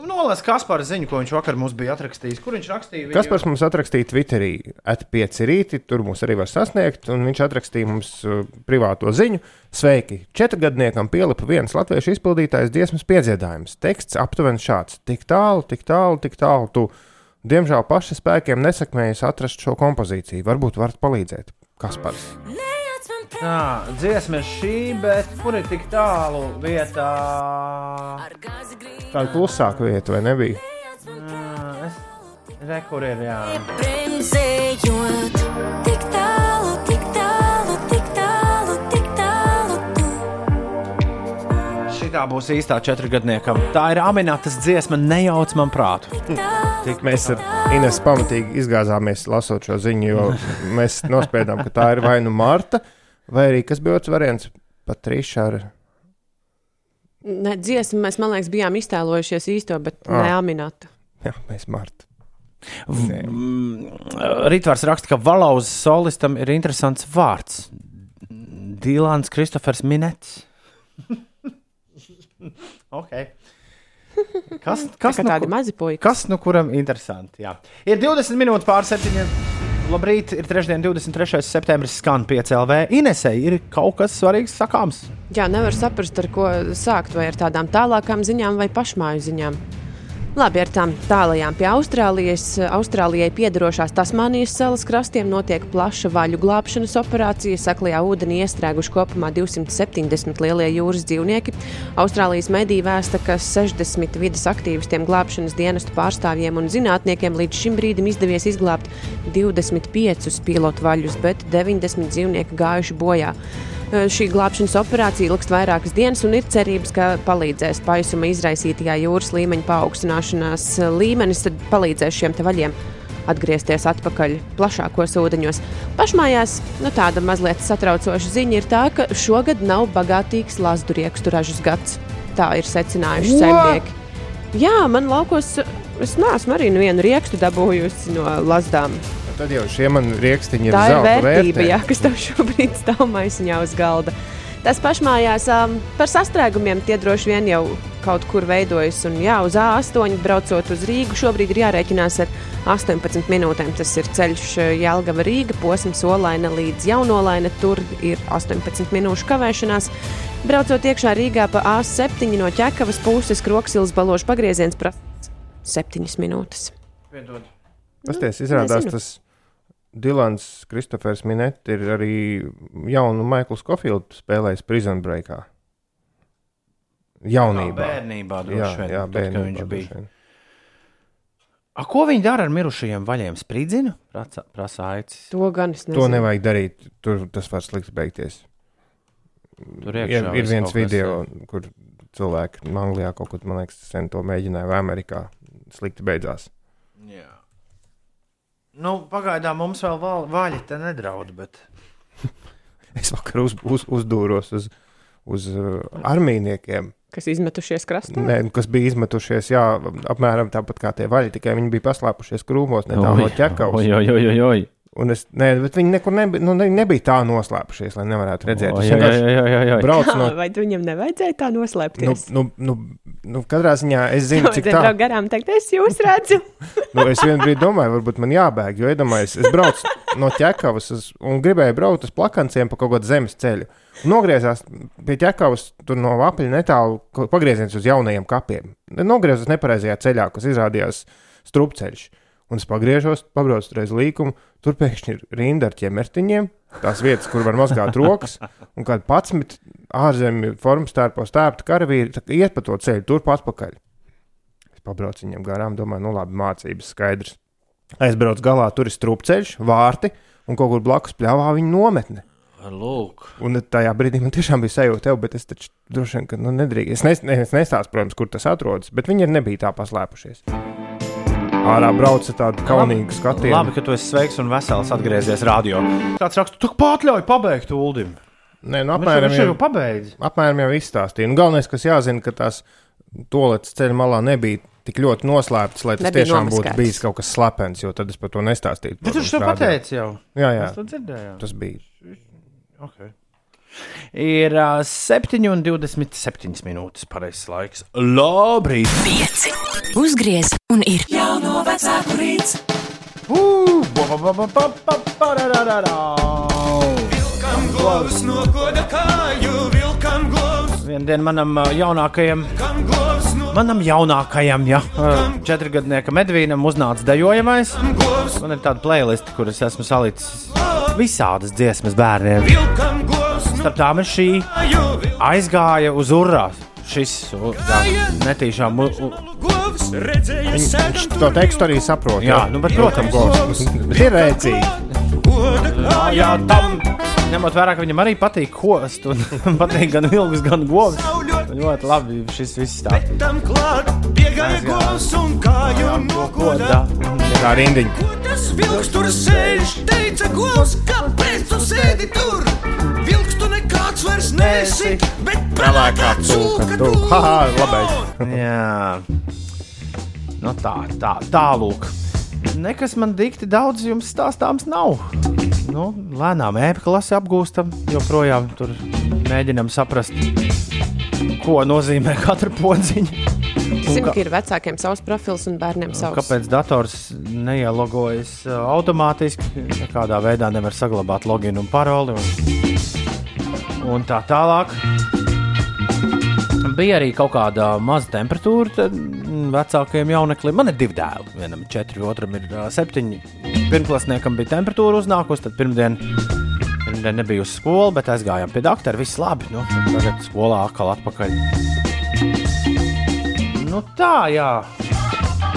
S1: Nolas Kaspars ziņu, ko viņš vakar mums bija atrakstījis. Kur viņš rakstīja?
S4: Kas par mums atrakstīja Twitterī? Atpieci rīti, tur mūs arī var sasniegt, un viņš atrakstīja mums uh, privāto ziņu. Sveiki! Četrgadniekam pielipa viens latviešu izpildītājs dziesmas piedziedājums. Teksts aptuveni šāds: Tik tālu, tik tālu, tik tālu. Tu, diemžēl, paši spēkiem nesakmējies atrast šo kompozīciju. Varbūt varat palīdzēt. Kaspars.
S1: Tā, dziesma ir šī, bet kur ir tik tālu vietā?
S4: Tāda klusāka vieta, vai nebija?
S1: Mm, Es re, kur ir, jā.
S11: Bremzējot, tik tālu, tik tālu, tik tālu, tik tālu tu.
S1: Šitā būs īstā četrgadniekam. Tā ir Aminatas dziesma, nejauc man prātu.
S4: Tik mēs ar Ines pamatīgi izgāzāmies lasot šo ziņu, jo mēs nospēdām, ka tā ir vai nu Marta, vai arī kas bija otrs variants - Patriša ar
S2: Ne, dziesmu mēs, man liekas, bijām iztēlojušies īsto, bet
S4: Ah.
S2: ne aminātu.
S4: Jā, mēs Marta.
S1: Rītvārs raksta, ka Valauzas solistam ir interesants vārds. Dīlāns Kristofers Minets. <laughs> ok. Kas, kas,
S2: Tā
S1: nu,
S2: tādi mazi puiši.
S1: kas nu kuram interesanti? Jā. Ir 20 minūtes pār septiņiem. Labrīt, ir trešdien, 23. septembris, skan 5LV. Inesei ir kaut kas svarīgs sakāms.
S2: Jā, nevar saprast, ar ko sākt, vai ar tādām tālākām ziņām, vai pašmāju ziņām. Labi, ar tām tālajām pie Austrālijas. Austrālijai piedarošās Tasmānijas salas krastiem notiek plaša vaļu glābšanas operācija. Saklajā ūdenī iestrēguši kopumā 270 lielie jūras dzīvnieki. Austrālijas mediji vēsta, ka 60 vidas aktīvistiem, glābšanas dienestu pārstāvjiem un zinātniekiem līdz šim brīdim izdevies izglābt 25 pilotu vaļus, bet 90 dzīvnieki gājuši bojā. Eh, Šī glābšanas operācija ilgst vairākas dienas un ir cerības, ka palīdzēs paisuma izraisītajā jūras līmeņa paaugstināšanās eh, līmenis, tad palīdzēs šiem vaļiem atgriezties atpakaļ plašākos ūdeņos. Pašmājās nu, tāda mazliet satraucoša ziņa ir tā, ka šogad nav bagātīgs lazduriekstu ražas gads. Tā ir secinājuši saimnieki. Jā, man laukos es neesmu arī nevienu riekstu dabūjusi no lazdām.
S4: Tad jau šie man rīkstiņi ir
S2: Tā ir
S4: zelta
S2: vērtība, jā, kas tev šobrīd stāv maisiņā uz galda. Tas pašmājās um, par sastrēgumiem tie droši vien jau kaut kur veidojas. Un, jā, uz A8 braucot uz Rīgu šobrīd ir jārēķinās ar 18 minūtēm. Tas ir ceļš Jālgava Rīga, posms Olaina līdz Jaunolaina. Tur ir 18 minūšu kavēšanās. Braucot iekšā Rīgā pa A7 no ķekavas puses, kroksilas balošu pagrieziens prasa 7 minūtes.
S4: Pasties, izrādās,
S2: nezinu.
S4: tas Dilans Kristofers Minet ir arī jaunu Maiklu Skofildu spēlējis Prison Breakā. Jaunībā.
S1: Jā, bērnībā
S4: jā,
S1: vien,
S4: jā,
S1: tad,
S4: bērnībā
S1: viņš
S4: droši
S1: bija. A, ko viņi dara ar mirušajiem vaļiem? Spridzinu, prasa, prasa aicis.
S2: To gan es nezinu.
S4: To nevajag darīt. Tur tas var slikti beigties.
S1: Tur
S4: ir,
S1: iekšā
S4: ir
S1: viss
S4: viens
S1: kaut kas,
S4: video, kur cilvēki Anglijā kaut kur, man liekas, sen to mēģināja, vai Amerikā slikti beidzās.
S1: Jā. Nu, pagaidām mums vēl val, vaļi te nedraud, bet <laughs>
S4: Es vakar uz, uz, uzdūros uz, uz uh, armijniekiem,
S2: Kas izmetušies krastā?
S4: ne, kas bija izmetušies, jā, apmēram tāpat kā tie vaļi, tikai viņi bija paslēpušies krūmos, netālu no ķekavas.
S1: Oi, oi, oi, oi.
S4: Un es, nē, bet viņi nekur nebija, nu, ne- nebija tā noslēpušies, lai nevarētu redzēt.
S1: Oi,
S4: vienkārši
S1: oi, oi, oi, oi.
S4: braucu no.
S2: Vai tu viņam nevajadzēja tā
S4: Nu,
S2: noslēpties?
S4: nu, nu, nu, nu, katrā ziņā es zinu, cik
S2: Vajadzēja
S4: tā.
S2: garām, teikt, es jūs redzu. <laughs>
S4: Nu, es vienā brīdī domāju, varbūt man jābēg, jo iedomājos, es braucu no ķekavas uz, un gribēju braukt uz plakanciem pa kaut kādu zemes ceļu. Un Nogriezās pie ķekavas, tur no apļa netālu pagrieziens uz jaunajiem kapiem. Nogriezos nepareizajā ceļā, kas izrādījās strupceļš. Un es pagriežos, pabraucu reiz līkumu, tur pēkšņi ir rinda ar ķemertiņiem, tās vietas, kur var mazgāt rokas, un kādi 11 ārzemju formas tērpos tērpta karavīri iet pa to ceļu, turp atpakaļ. Es pabraucu viņiem garām, domāju, nu labi, mācības skaidrs. Aizbraucu galā, tur ir strupceļš, vārti, un kaut kur blakus pļāvā viņa nometne.
S1: Lūk,
S4: Un tajā brīdī man tiešām bija sajūta, tev, bet es taču droši vien, ka nu, nedrīkst. Es, nes, ne, es nestāstu, protams, kur tas atrodas, bet viņi ir nebija tā paslēpušies. Ārā brauca tāda kaunīga skatiena.
S1: labi, ka tu esi sveiks un vesels atgriezies radio. Kāds raksta, tu pārļauj pabeigt Uldim.
S4: Nē, nu, apmēram
S1: jau
S4: jau,
S1: pabeidz.
S4: apmēram jau izstāstīja. Un galvenais, kas jāzina, ka tās toaletes ceļa malā nebija tik ļoti noslēptas, lai tas
S2: Nebija
S4: tiešām būtu
S2: nomaskētas.
S4: bijis kaut kas slepens, jo tad es par to nestāstītu.
S1: Bet viņš to pateica jau.
S4: Jā, jā,
S1: to
S4: tas bija.
S1: Okay. Ir uh, 7,27 minūtes pareizais laiks. Labrīt!
S11: Pieci. Uzgriez un ir.
S7: Jauno vecāku rīts,
S1: Uh,
S7: vilkam govs no goda kāju, vilkam govs,
S1: Vienu dienu manam jaunākajam, manam jaunākajam, ja, četrgadniekam Edvīnam uznāca dejojamais. Man ir tāda playlist, kuras esmu salicis visādas dziesmas bērniem. Starp tām ir šī. aizgāja uz urā. Šis jā, netīšām.
S7: govs,
S4: Viņš to tekstu arī saprot.
S1: Jā, nu, bet, protams.
S4: Bet ir <laughs> rēcīgi.
S1: Jā, jā, ņemot vērā, ka viņam arī patīk kost un <laughs> patīk gan vilks, gan govs. Ļoti labi šis viss tā.
S7: Tam klāt, piegāja govs un kāju no goda.
S4: Tā rindiņa.
S7: Ko tas vilks tur sēž? Teica govs, kāpēc tu sēdi tur? Nekāds vairs nesi, bet pelēkā cūka tu.
S4: Haha, labais. <laughs>
S1: Jā, nu tā, tā, tālūk. Nekas man dikti daudz jums stāstāms nav. Nu, lēnām ēpklasi apgūstam, joprojām tur mēģinam saprast, ko nozīmē katra podziņa.
S2: Zinu, ka ir vecākiem savs profils un bērniem savs.
S1: Kāpēc dators neielogojas automātiski? Nekādā veidā nevar saglabāt loginu un paroli. Un, un tā tālāk. Bija arī kaut kāda maza temperatūra tad, vecākajam jauneklim. Man ir divi dēli. Vienam ir četri, otram ir uh, septiņi. Pirmklasniekam bija temperatūra uznākusi, tad pirmdien, pirmdien nebija uz skolu, bet aizgājām pie doktora. Viss labi. Nu, tagad skolā atkal atpakaļ. Nu, tā, jā.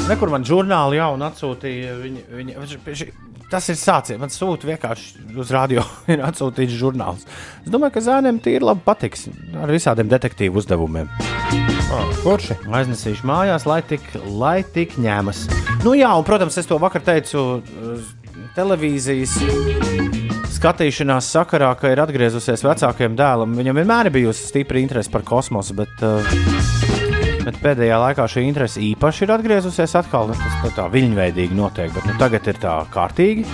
S1: Nekur man žurnāli jau atsūtīja. Viņi, viņi, tas ir sācies. Man sūta vienkārši uz radio. <laughs> Ir atsūtīts žurnāls. Es domāju, ka zēniem tie ir labi patiks. Ar visādiem detektīvu uzdevumiem.
S4: Ah, Forši.
S1: Aiznesīšu mājās, lai tik, lai tik ņēmas. Nu, jā, un, protams, es to vakar teicu televīzijas skatīšanās sakarā, ka ir atgriezusies vecākajam dēlam. Viņam vienmēr ir bijusi stipra interese par kosmosu, bet, uh, bet pēdējā laikā šī interese īpaši ir atgriezusies atkal. Nu, Tas tā, tā viļņveidīgi notiek, bet nu, tagad ir tā kārtīgi.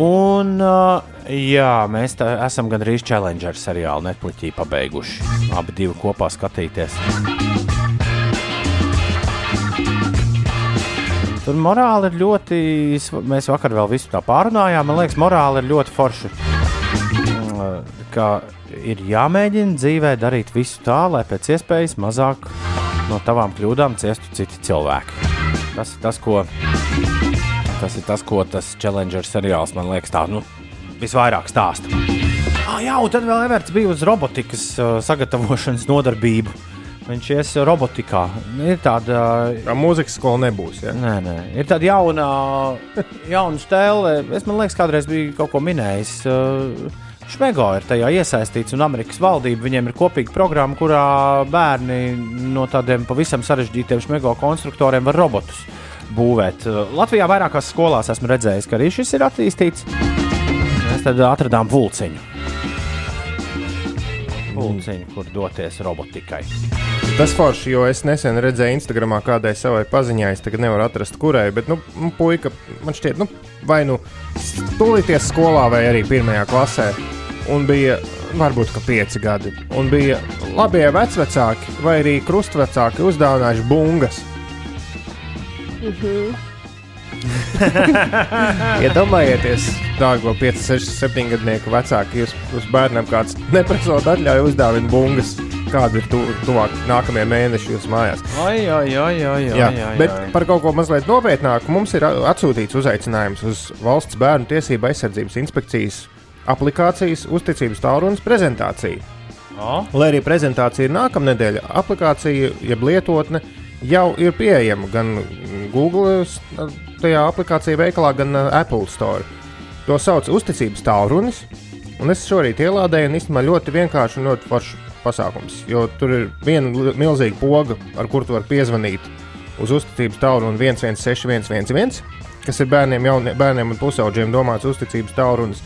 S1: Un, uh, jā, mēs tā, esam gandrīz Challenger seriālu Netflixī pabeiguši. Abi divi kopā skatīties. Tur morāli ir ļoti. Mēs vakar vēl visu tā pārunājām. Man liekas, morāli ir ļoti forša. Mm, Ka ir jāmēģina dzīvē darīt visu tā, lai pēc iespējas mazāk no tavām kļūdām ciestu citi cilvēki. Tas ir tas, ko tas, ir tas, ko tas Challenger seriāls man liekas, tā, nu, visvairāk stāsta. Ah, jā, un tad vēl Everts bija uz robotikas uh, sagatavošanas nodarbību. Viņš ies robotikā. Ir tāda
S4: Tā mūzikas skola nebūs. Ja?
S1: Nē, nē, ir tāda jauna, jauna stēle. Es man liekas, kādreiz biju kaut ko minējis. Uh, Šmego ir tajā iesaistīts, un Amerikas valdība viņiem ir kopīga programma, kurā bērni no tādiem pavisam sarežģītiem šmego konstruktoriem var robotus būvēt. Latvijā vairākās skolās esmu redzējis, ka arī šis ir attīstīts. Mēs tad atradām pulciņu. Pulciņu, kur doties robotikai.
S4: Tas forši, jo es nesen redzēju Instagramā kādai savai paziņai, es tagad nevaru atrast, kurai, bet, nu, nu puika, man šķiet, nu, vai nu stulīties skolā, vai arī pirmajā klasē. Un bija, varbūt, ka pieci gadi. Un bija labie vecvecāki vai arī krustvecāki uzdāvinājuši bungas. <laughs> Iedomājieties, dārgo 5, 6, 7 gadnieku vecāki, jūs uz bērnam kāds neprasot atļauju uzdāvināt bungas. kāda ir tu, tuvāk nākamie mēneši jūsu mājās.
S1: Ai, ai, ai, ai, ai,
S4: Jā,
S1: ai,
S4: bet par kaut ko mazliet nopietnāku mums ir atsūtīts uzaicinājums uz Valsts bērnu tiesību aizsardzības inspekcijas aplikācijas uzticības tālrunis prezentāciju.
S1: O,
S4: Lai arī prezentācija ir nākamnedēļ, aplikācija, jeb lietotne jau ir pieejama gan Google tajā aplikācijā veikalā, gan Apple Store. To sauc par uzticības tālrunis. Un es šorīt ielādēju, un īstenībā ļoti vienkārši un ļoti foršs pasākums. Jo tur ir viena milzīga poga, ar kuru tu vari piezvanīt uz uzticības tālruni 116111, kas ir bērniem, jaunie, bērniem un pusaudžiem domāts uzticības tālrunis.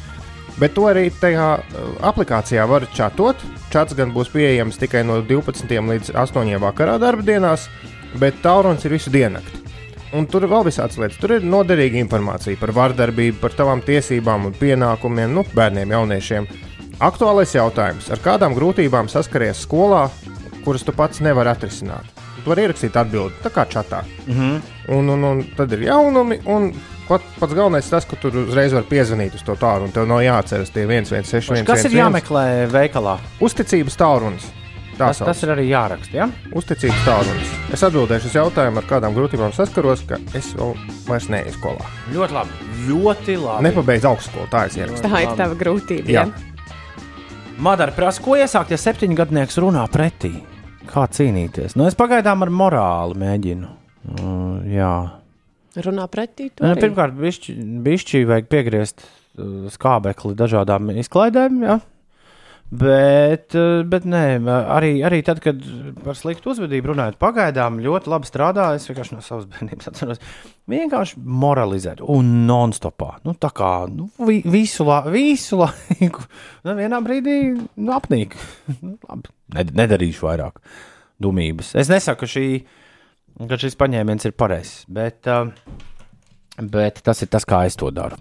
S4: Bet to arī tajā uh, aplikācijā var čatot. Čats gan būs pieejams tikai no 12 līdz 8 vakarā darba dienās, bet tālrunis ir visu diennakti. Un tur ir vēl visādas lietas. Tur ir noderīga informācija par vardarbību, par tavām tiesībām un pienākumiem, nu, bērniem, jauniešiem. Aktuālais jautājums, ar kādām grūtībām saskaries skolā, kuras tu pats nevari atrisināt? Tu vari ierakstīt atbildi, tā kā čatā.
S1: Mm -hmm.
S4: Un, un, un tad ir jaunumi, un pat, pats galvenais tas, ka tur uzreiz var piezvanīt uz to tālu, un tev nav jāatceras tie 116.
S1: Kas ir jāmeklē veikalā?
S4: Uzticības tālrunis. Tā
S1: Tas, tas ir arī jāraksta. Ja?
S4: Uzticības tālrunis. Es atbildēšu uz jautājumu, ar kādām grūtībām saskaros, ka es vēl vairs neeju skolā.
S1: Ļoti labi. Ļoti labi.
S4: Nepabeidzu augstskolu, tā.
S2: Tā ir tava grūtība.
S4: Jā.
S2: Ja?
S1: Madara prasa, ko iesākt, ja septiņgadnieks runā pretī? Kā cīnīties? Nu, es pagaidām ar morāli mēģinu. Uh, jā.
S2: Runā pretī.
S1: Nu, pirmkārt, bišķi, bišķi vajag piegriezt uh, skābekli dažādām izklaidēm. Ja? Bet, uh, bet nē, arī, arī tad, kad par sliktu uzvedību runājot, pagaidām ļoti labi strādā. Es vienkārši no savas <laughs> bērnības atceros. Vienkārši moralizēt, un non-stopā. Nu, tā kā nu, vi, visu, la, visu laiku. Nu, vienā brīdī nu, apnīk. <laughs> Nu, labi, ned- Nedarīšu vairāk dumības. Es nesaku, ka, šī, ka šis paņēmiens ir pareizs, bet, uh, bet tas ir tas, kā es to daru.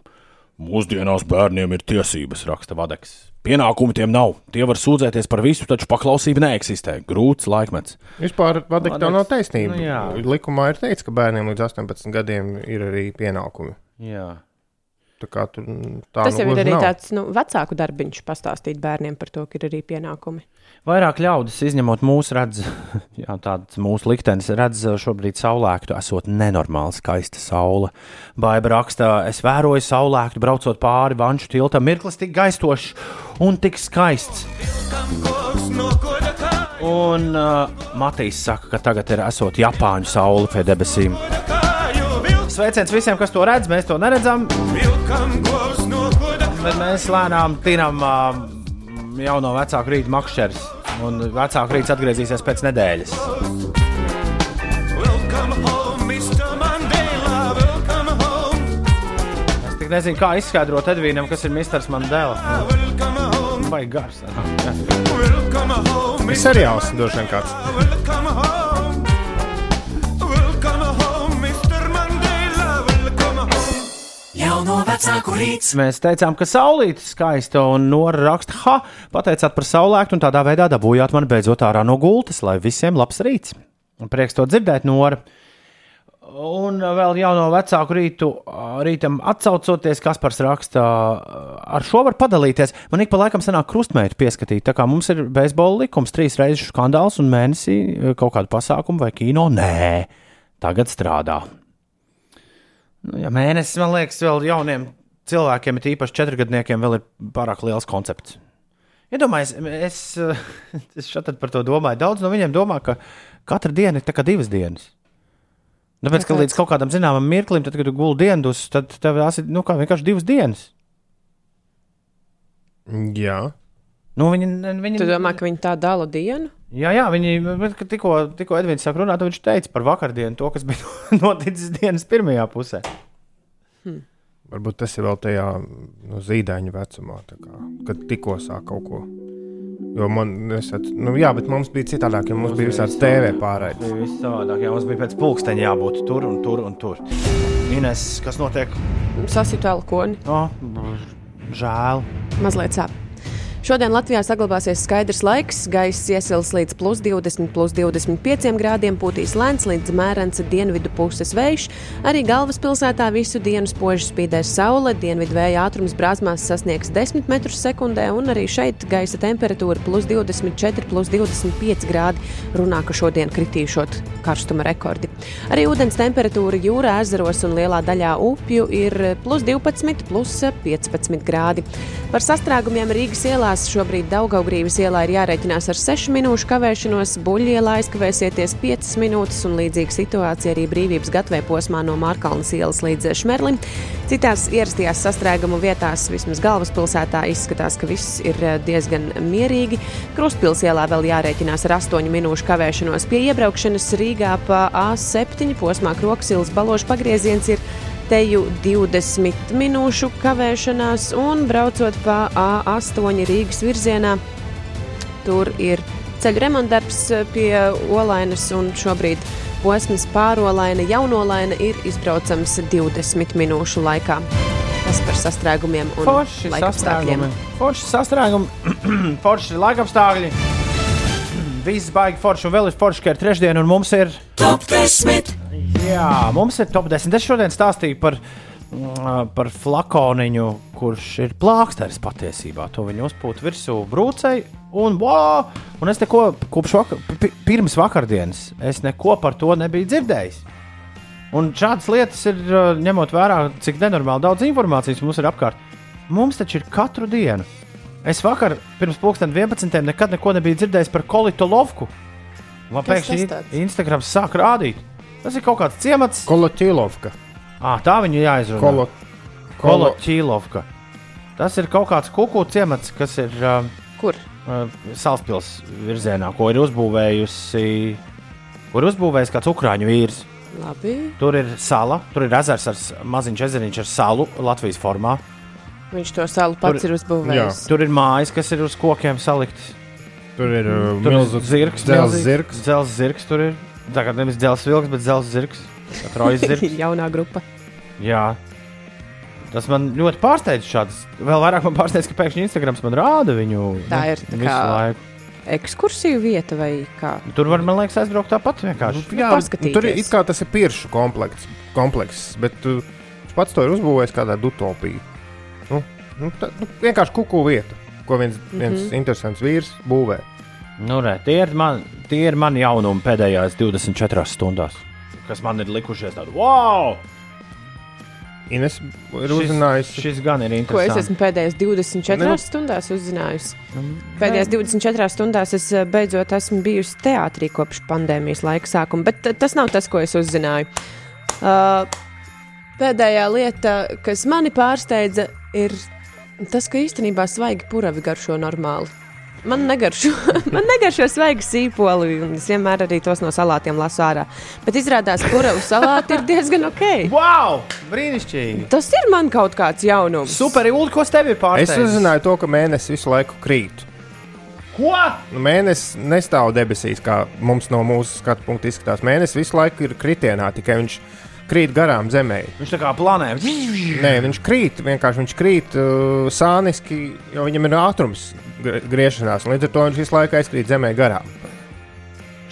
S1: Mūsdienās bērniem ir tiesības, raksta Vadeks. Pienākumi tiem nav. Tie var sūdzēties par visu, taču paklausība neeksistē. Grūts laikmets.
S4: Vispār vadīt tā nav taisnība.
S1: Nu, jā.
S4: Likumā ir teikts, ka bērniem līdz 18 gadiem ir arī pienākumi.
S1: Jā.
S4: Tā kā tur tā
S2: Tas
S4: nu
S2: jau ir arī
S4: nav.
S2: tāds nu, vecāku darbiņš, pastāstīt bērniem par to, ka ir arī pienākumi.
S1: Vairāk ļaudis, izņemot mūsu redz, <laughs> jā, tāds mūsu liktenis, redz šobrīd saulēktu, esot nenormāli skaista saule. Baiba rakstā, es vēroju saulēktu, braucot pāri vanšu tiltam, mirklis tik gaistošs un tik skaists. Un uh, Matīs saka, ka tagad ir esot Japāņu saule pie debesīm. Sveiciens visiem, kas to redz, mēs to neredzam. Bet mēs lēnām tinam uh, jauno vecāku rītu makšķeris. Un vecāku rīts atgriezīsies pēc nedēļas. Es tik nezinu, kā izskaidrot Edvīnam, kas ir Mr. Mandela. Vai gars? Jā.
S4: Ir seriāls, droši vien kāds.
S7: Jauno vecāku rīts.
S1: Mēs teicām, ka saulīte skaista, un Nora raksta, ha, pateicāt par saulēktu, un tādā veidā dabūjāt mani beidzot ārā no gultas, lai visiem labs rīts. Un prieks to dzirdēt, Nora. Un vēl jauno vecāku rītu, rītam atcaucoties, Kaspars raksta, ar šo var padalīties. Man ik pa laikam sanāk krustmeitu pieskatīt, tā kā mums ir beisbola likums, trīs reizes skandāls un mēnesī kaut kādu pasākumu vai kino. Nē, tagad strādā. Nu, ja mēnesis, man liekas, vēl jauniem cilvēkiem, it īpaši četrgadniekiem, vēl ir pārāk liels koncepts. Iedomājieties, es, <laughs> es šeit par to domāju. Daudz no viņiem domā, ka katra diena ir tā kā divas dienas. Tāpēc, ka līdz kaut kādam zināmam mirklim, tad, kad tu gulēji dienas, tad tev tās ir nu, kā vienkārši divas dienas.
S4: Jā.
S1: Nu, viņi, viņi,
S2: Tu domā, ka viņi tā dala dienu?
S1: Jā, jā, viņi tikko, tikko Edvins sāk runāt, viņš teica par vakardienu to, kas bija <laughs> noticis dienas pirmajā pusē.
S4: Varbūt tas ir vēl tajā no zīdaiņa vecumā, tā kā, kad tikko sāk kaut ko. Jo man, esat, nu, jā, bet mums bija citādāk, jo mums bija visādas TV pārraides.
S1: Tas bija savādāk. Jā, mums bija pēc pulksteņa jābūt tur un tur un tur. Ines, kas notiek?
S2: Sasita elkoni.
S1: O, žēl.
S2: Mazliet sāp. Šodien Latvijā saglabāsies skaidrs laiks, gaiss iesils līdz plus 20, plus 25 grādiem, pūtīs lēns līdz mērens dienvidu puses vējš. Arī galvaspilsētā visu dienu spoži spīdēs saule, dienvidu vēja ātrums brāzmās sasniegs 10 metrus sekundē, un arī šeit gaisa temperatūra plus 24, plus 25 grādi. Runā, ka šodien kritīšot karstuma rekordi. Arī ūdens temperatūra jūrā, ezeros un lielā daļā upju ir plus 12, plus 15 grādi. Par sastrēgumiem Rīgas ielās šobrīd Daugaugrības ielā ir jārēķinās ar 6 minūšu kavēšanos, buļļielā aizkavēsieties 5 minūtes un līdzīga situācija arī brīvības gatavē posmā no Mārkalnas ielas līdz Šmerlim. Citās ierastajās sastrēgumu vietās, vismaz galvaspilsētā, izskatās, ka viss ir eh, diezgan mierīgi. Krustpils ielā vēl jārēķinās ar 8 minūšu kavēšanos. Pie iebraukšanas Rīgā pa A7 posmā Kroksilas balošu pagrieziens ir teju 20 minūšu kavēšanās, un braucot pa A8 Rīgas virzienā, tur ir ceļu remontdarbs pie Olainas, un šobrīd posms pārolaina, jaunolaina ir izbraucams 20 minūšu laikā. Tas par sastrēgumiem un
S1: Forši
S2: laikapstākļiem.
S1: Forši sastrēgumi, <clears throat> forši laikapstākļi. <clears throat> Viss baigi forši, un vēl ir forši, ka ir trešdiena, un mums ir
S7: Top 10.
S1: Jā, mums ir top 10. Es šodien stāstīju par, mm, par flakoniņu, kurš ir plāksteris patiesībā. To viņi uzpūta virsū brūcei. Un, wow, un es neko kopš vakar, pi- pirms vakardienas es neko par to nebiju dzirdējis. Un šādas lietas ir ņemot vērā, cik nenormāli daudz informācijas mums ir apkārt. Mums taču ir katru dienu. Es vakar, pirms pusdienas 11. nekad neko nebiju dzirdējis par Kolitolovku. Man pēkšņi? Instagrams sāk rādīt. Tas ir kaut kāds ciemats.
S4: Kolotīlovka.
S1: Ah, tā viņu jāizrunā.
S4: Kolo,
S1: Kolo Čīlovka. Tas ir kaut kāds kuku ciemats, kas ir uh,
S2: Kur?
S1: uh, Salaspils virzienā, ko ir uzbūvējusi. Kur uzbūvējis kāds ukrāņu vīrs.
S2: Labi.
S1: Tur ir sala, tur ir ezers ar maziņš ezeriņš ar salu Latvijas formā.
S2: Viņš to salu pats
S1: Tur-
S2: ir uzbūvējis.
S1: Tur ir mājas, kas ir uz kokiem saliktas.
S4: Tur ir uh, milzu
S1: zirgs,
S4: Dzelzs
S1: milzīgs.
S4: zirgs.
S1: Dzelzs zirgs tur ir. Tagad nevis dzelzs vilks, bet dzelzs zirgs. Trojas <laughs> zirgs.
S2: Jaunā grupa.
S1: Jā. Tas man ļoti pārsteidz. Šāds. Vēl vairāk man pārsteidz, ka pēkšņi Instagrams man rāda viņu
S2: Tā
S1: nu,
S2: ir tā
S1: visu
S2: kā-
S1: laiku.
S2: Ekskursiju vieta vai kā?
S1: Tur var, man liekas, aizbraukt tāpat vienkārši.
S4: Jā,
S2: paskatīties.
S4: tur ir it kā tas ir piršu komplekss, komplekss bet uh, viņš pats to ir uzbūvējis kādā utopijā. Nu, nu, tā, nu, vienkārši kuku vieta, ko viens, viens
S2: Mhm.
S4: interesants vīrs būvē.
S1: Nu, re, tie, ir man, tie ir mani jaunumi pēdējās 24 stundās, kas man ir likušies tādi wow!
S4: Ines ir uzzinājusi,
S1: Šis gan ir
S2: Ko es
S1: interesants.
S2: esmu pēdējās 24
S4: Ne, nu-
S2: stundās uzzinājusi? Pēdējās 24 stundās es eh, beidzot esmu bijusi teātrī kopš pandēmijas laika sākuma, bet eh, tas nav tas, ko es uzzināju. Uh, pēdējā lieta, kas mani pārsteidza, ir tas, ka īstenībā svaigi puravi garšo normāli. Man negaršo, <laughs> man negaršo svaigi sīpoli, un es vienmēr arī tos no salātiem lasu ārā. Bet izrādās, ka puravu salāti ir diezgan ok.
S1: Wow! Brīnišķīgi!
S2: Tas ir man kaut kāds jaunums.
S1: Super, Ulu, ko tev ir
S4: es
S1: pārsteigts?
S4: uzzināju to, ka mēnesis visu laiku krīt.
S1: Ko?
S4: Nu, mēnesis nestāv debesīs, kā mums no mūsu skatu punkta izskatās. Mēnesis visu laiku ir kritienā, tikai viņš krīt garām zemē.
S1: Viņš tā kā planē.
S4: Nē, viņš krīt, vienkārši viņš krīt uh, sāniski, jo viņam ir ātrums griešanās. un Līdz ar to viņš visu laiku aizkrīt zemē garām.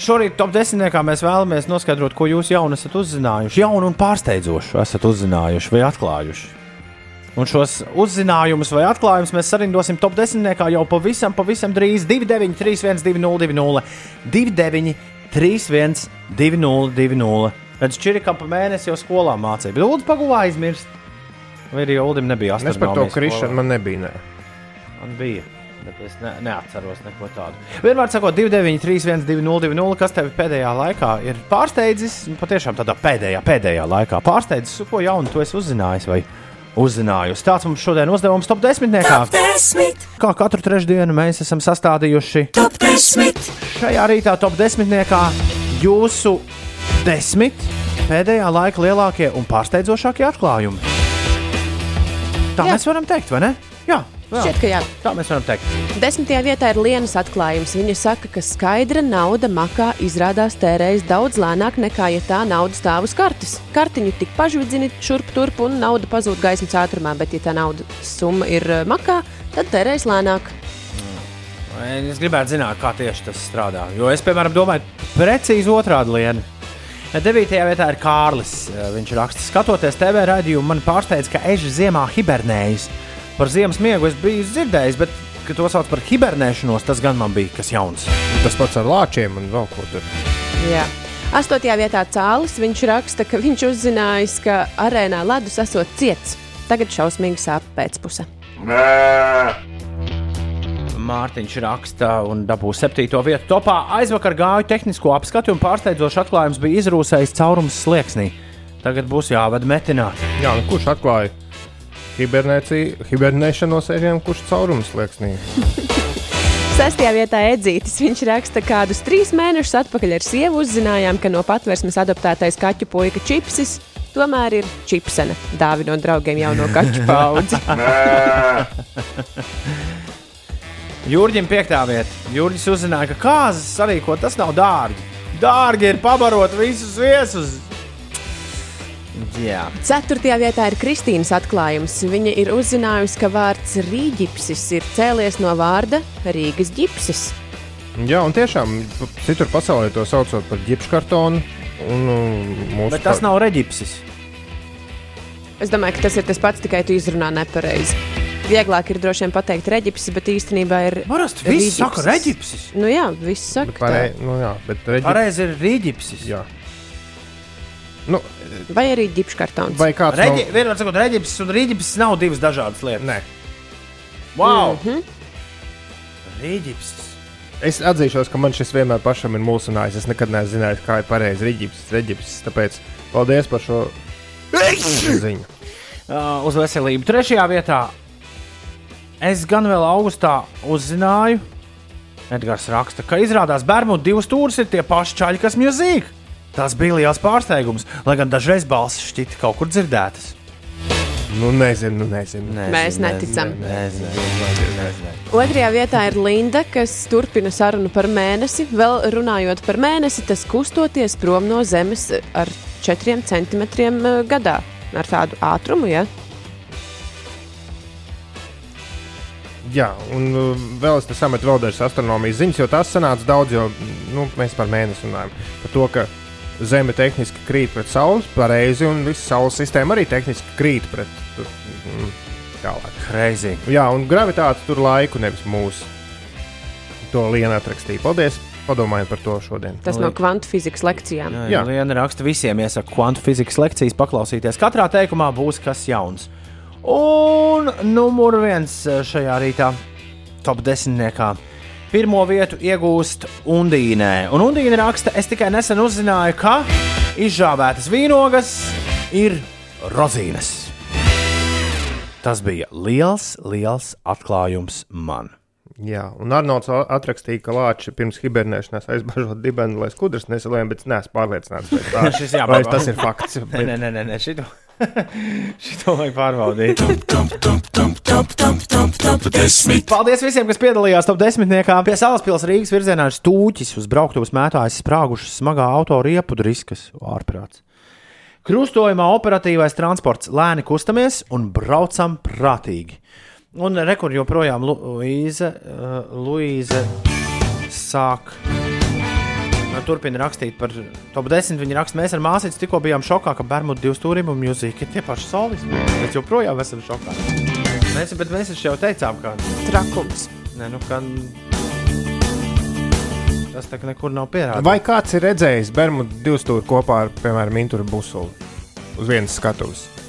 S1: Šorīt top 10. mēs vēlamies noskaidrot, ko jūs jaunu esat uzzinājuši. Jaunu un pārsteidzošu esat uzzinājuši vai atklājuši. Un šos uzzinājumus vai atklājumus mēs sarindosim top 10. jau pavisam, pavisam drīz 29, 3, 1, 2, 0, 2, 0, 2, 3, 1, 2, 0, 2, 0. Redz, Čirikam pa mēnesi jau skolā mācīja, bet Ulu pagulā aizmirst. Vai arī Ulim nebija
S4: Es par to krišanu man nebija. Nē.
S1: Man bija. Bet es ne, neatceros neko tādu. Vienmēr sakot, 2, 9, 3, 1, 2, 0, 2, 0. Kas tev pēdējā laikā ir pārsteidzis? Nu, Patiešām tādā pēdējā, pēdējā laikā pārsteidzis, ko jaunu tu esi uzzinājis vai uzzinājusi. Tāds mums šodien uzdevums top 10.
S7: Top 10.
S1: Kā katru trešdienu mēs esam sastādījuši
S7: Top 10.
S1: šajā rītā top 10. jūsu desmit pēdējā laika lielākie un pārsteidzošākie atklājumi. Tā
S2: Jā.
S1: mēs varam teikt, vai ne? Jā.
S2: Šķiet, ka jā.
S1: tā mēs varam teikt.
S2: Desmitajā vietā ir Lienas atklājums. Viņa saka, ka skaidra nauda makā izrādās tērējas daudz lēnāk nekā, ja tā nauda stāv uz kartes. Kartiņu tik pažvidzini šurp turp un nauda pazūd gaismas ātrumā, bet, ja tā naudas summa ir eh, makā, tad tērējas lēnāk.
S1: Es gribētu zināt, kā tieši tas strādā. Jo es, piemēram, domāju, precīzi otrādi lienu. Devītajā vietā ir Kārlis. Viņš raksta, skatoties TV raidījumu, man pārsteidz, ka eži ziemā hibernējas. Par ziemas miegu es biju dzirdējis, bet, kad to sauc par hibernēšanos, tas gan man bija kas jauns.
S4: Tas pats ar lāčiem un vēl ko tur.
S2: Jā. Astotajā vietā cēlis viņš raksta, ka viņš uzzinājis, ka arēnā ledus esot ciets. Tagad šausmīgi sāp pēcpuse.
S1: Mārtiņš raksta un dabū septīto vietu. Topā aizvakar gāju tehnisko apskatu un pārsteidzošs atklājums bija izrūsējis caurums slieksnī. Tagad būs jāved metināt.
S4: Jā, nu kurš atklāja hibernēšanos ežiem, kurš caurums lieksnī? <laughs>
S2: Sestajā vietā Edzītis. Viņš raksta, ka kādus trīs mēnešus atpakaļ ar sievu uzzinājām, ka no patvērsmes adoptētais kaķu puika čipsis tomēr ir čipsene. Dāvinot draugiem jauno kaķu <laughs> paudzi. <laughs>
S1: Jurģim piektā vieta. Jurģis uzzināja, ka kāzas sarīkot tas nav dārgi. Dārgi ir pabarot visus viesus. Jā.
S2: Ceturtajā vietā ir Kristīnas atklājums. Viņa ir uzzinājusi, ka vārds rīģipsis ir cēlies no vārda Rīgas ģipsis.
S4: Jā, un tiešām citur pasaulē to saucot par ģipškartonu. Un, un, mūsu
S1: Bet tas nav reģipsis.
S2: Es domāju, ka tas ir tas pats, tikai tu izrunā nepareizi. Vieglāk ir droši vien pateikt reģipsis, bet īstenībā ir.
S1: Parasti viss saka reģipsis.
S2: Nu jā, viss saka.
S4: Parei,
S2: tā.
S4: nu, jā, bet reģip...
S1: Pareizi ir rīģipsis.
S4: Jā. Nu,
S2: Vai arī ģipškartons.
S4: vai kāds
S1: Reģi,
S4: no...
S1: vienmēr sakot, reģipsis un rīģipsis nav divas dažādas lietas.
S4: Nē.
S1: Wow!
S2: Mhm.
S1: Rīģipsis.
S4: Es atzīšos, ka man šis vienmēr pašam ir mulsinājis. Es nekad neesmu zinājis, kā ir pareizi reģips, reģips. Tāpēc paldies par šo ziņu.
S1: Uh, uz veselību. Trešajā vietā es gan vēl augustā uzzināju, Edgars raksta, ka izrādās Bermudu divas stūris ir tie paši čaļi, kas mūzika. Tas bija liels pārsteigums, lai gan dažreiz balss šķita kaut kur dzirdētas.
S4: Nu, nezinu, nu, nezinu.
S1: Nezinu,
S2: Mēs neticam.
S1: Nezinu, nezinu, nezinu.
S2: Otrajā vietā ir Linda, kas turpina sarunu par mēnesi. Vēl runājot par mēnesi, tas kustoties prom no Zemes ar 4 centimetriem eh, gadā. Ar tādu ātrumu, ja?
S4: Jā, un uh, vēl es te sametu vēl dažas astronomijas ziņas, jo tās sanāca daudz, jo nu, mēs par mēnesi runājam. Par to, ka Zeme tehniski krīt pret Sauli, pareizi, un visa Saules sistēma arī tehniski krīt pret tur, mm, tālāk.
S1: Crazy.
S4: Jā, un gravitāte tur laiku, nevis mūsu. To Liena atrakstīja. Paldies! Padomājiet par to šodien.
S2: Tas no kvantu fizikas lekcijām.
S1: Jā,
S4: Jā.
S1: jā. Liena raksta visiem, iesaka kvantu fizikas lekcijas paklausīties. Katrā teikumā būs kas jauns. Un numur viens šajā rītā top desmitniekā. Pirmo vietu iegūst Undīnē. Un Undīna raksta, es tikai nesen uzzināju, ka izžāvētas vīnogas ir rozīnes. Tas bija liels, liels atklājums man.
S4: Jā, un Arnolds atrakstīja, ka Lāčs pirms hibernēšanās aizbažot dibenu, lai skudras nesalēm, bet es neesmu pārliecināts, vai tā- <laughs>
S1: Šis
S4: vai tas ir fakts.
S1: Nē, nē, nē, nē, nē šito, <laughs> šito vajag pārbaudīt. Paldies visiem, kas piedalījās top desmitniekā. Pie Salaspils Rīgas virzienā ir stūķis uz brauktuves mētājas sprāgušas smagā auto riepu riskas ārprāts. Krustojumā operatīvais transports lēni kustamies un braucam prātīgi. Un rekur joprojām Luīze, uh, Luīze sāk Nu, Turpina rakstīt par top 10. Viņa raksta, mēs ar māsīcu tikko bijām šokā, ka Bermuda divu stūrim un mūzika ir tie paši solis. Mēs joprojām esam šokā. Mēs, bet mēs jau teicām, ka
S2: Trakums.
S1: ne, nu, ka tas tā kā nekur nav pierādīts.
S4: Vai kāds ir redzējis Bermudu divu stūri kopā ar, piemēram, Intūru busuli uz vienas skatuves?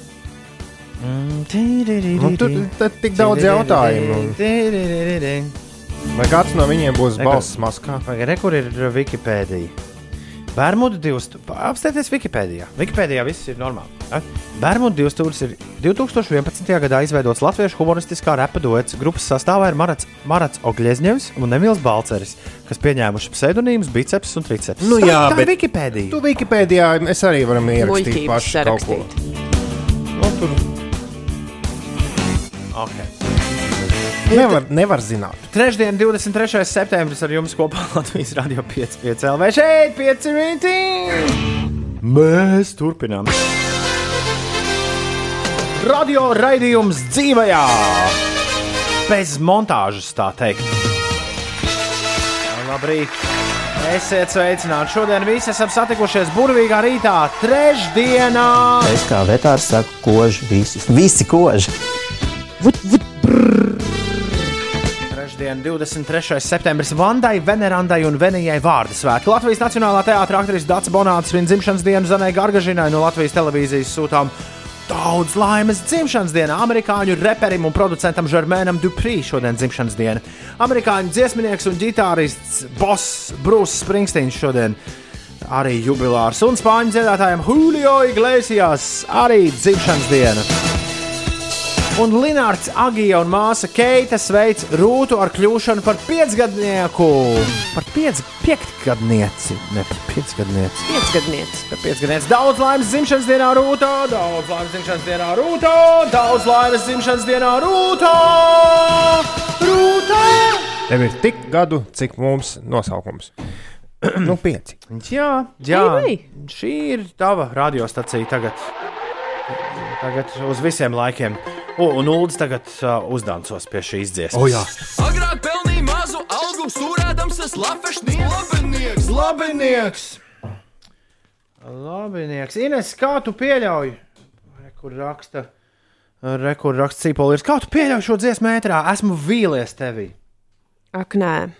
S4: Nu, tur tad tik daudz jautājumu. Vai kāds no viņiem būs balss maskā?
S1: Pagaid, re, kur ir Wikipēdija? Bermuda divs apstāties Wikipēdijā. Wikipēdijā viss ir normāli. Ja? Bermuda divs stūris ir 2011. gadā izveidots latviešu humoristiskā repa duets. Grupas sastāvā ir Marats, Marats Ogļezņevs un Emīls Balceris, kas pieņēmuši pseidonīmus Biceps un Triceps.
S4: Nu
S1: tā,
S4: jā,
S1: tā
S4: bet-
S1: ir Wikipēdija.
S4: Tu Wikipēdijā mēs arī varam ierakstīt pašu kaut ko.
S2: sarakstīt.
S4: Nu, tur
S1: Okay.
S4: nevar, nevar zināt.
S1: Trešdien, 23. septembris ar jums kopā <laughs> Latvijas Rādio 5,5 LV šeit, 5 rītī. Mēs turpinām. Radio raidījums dzīvajā. Bez montāžas, tā teikt. Labrīt! Esiet sveicināti! Šodien visi esam satikušies burvīgā rītā, trešdienā!
S12: Es kā vetārs saku, koži visi. Visi koži.
S1: Trešdien, 23. septembris Vandai, Venerandai un Venijai vārdu svētki. Latvijas Nacionālā teātris aktrise Dārts Bonāts svin dzimšanas dienu Zanai Gargažinai no Latvijas televīzijas sūtām daudz laimes dzimšanas dienā. Amerikāņu reperim un producentam Žermēnam Duprī šodien dzimšanas diena. Amerikāņu dziesminieks un ģitārists Boss Bruce Springsteins šodien arī jubilārs. Un spāņu dziedātājiem Julio Iglesias arī dzimšanas diena. Un Linnārds Agija un māsa Keita sveic Rūtu ar kļūšanu par piecgadnieku. Par piec, piektgadnieci, ne par piecgadnieci.
S2: Piecgadnieks.
S1: Par piecgadnieci. Daudz laimes dzimšanas dienā Rūtā, daudz laimes dzimšanas dienā Rūtā, daudz laimes dzimšanas dienā Rūtā. Rūtā!
S4: Tev ir tik gadu, cik mums nosaukums. <clears throat> nu, pieci.
S1: Jā, jā.
S2: Ei.
S1: šī ir tava radiostacija tagad. Tagad uz visiem laikiem. O, un Ulas tagad uh, uzdansos pie šīs dziesmas.
S7: Agrāk pelnīja mazu algu, es lafešnieks. Labinieks!
S1: Labinieks! Labinieks! Ines, kā tu pieļauj? Kur raksta, re, kur raksta Cīpolis. Kā tu pieļauj šo dziesmu ētrā? Esmu vīlies tevī.
S2: Ak, nē,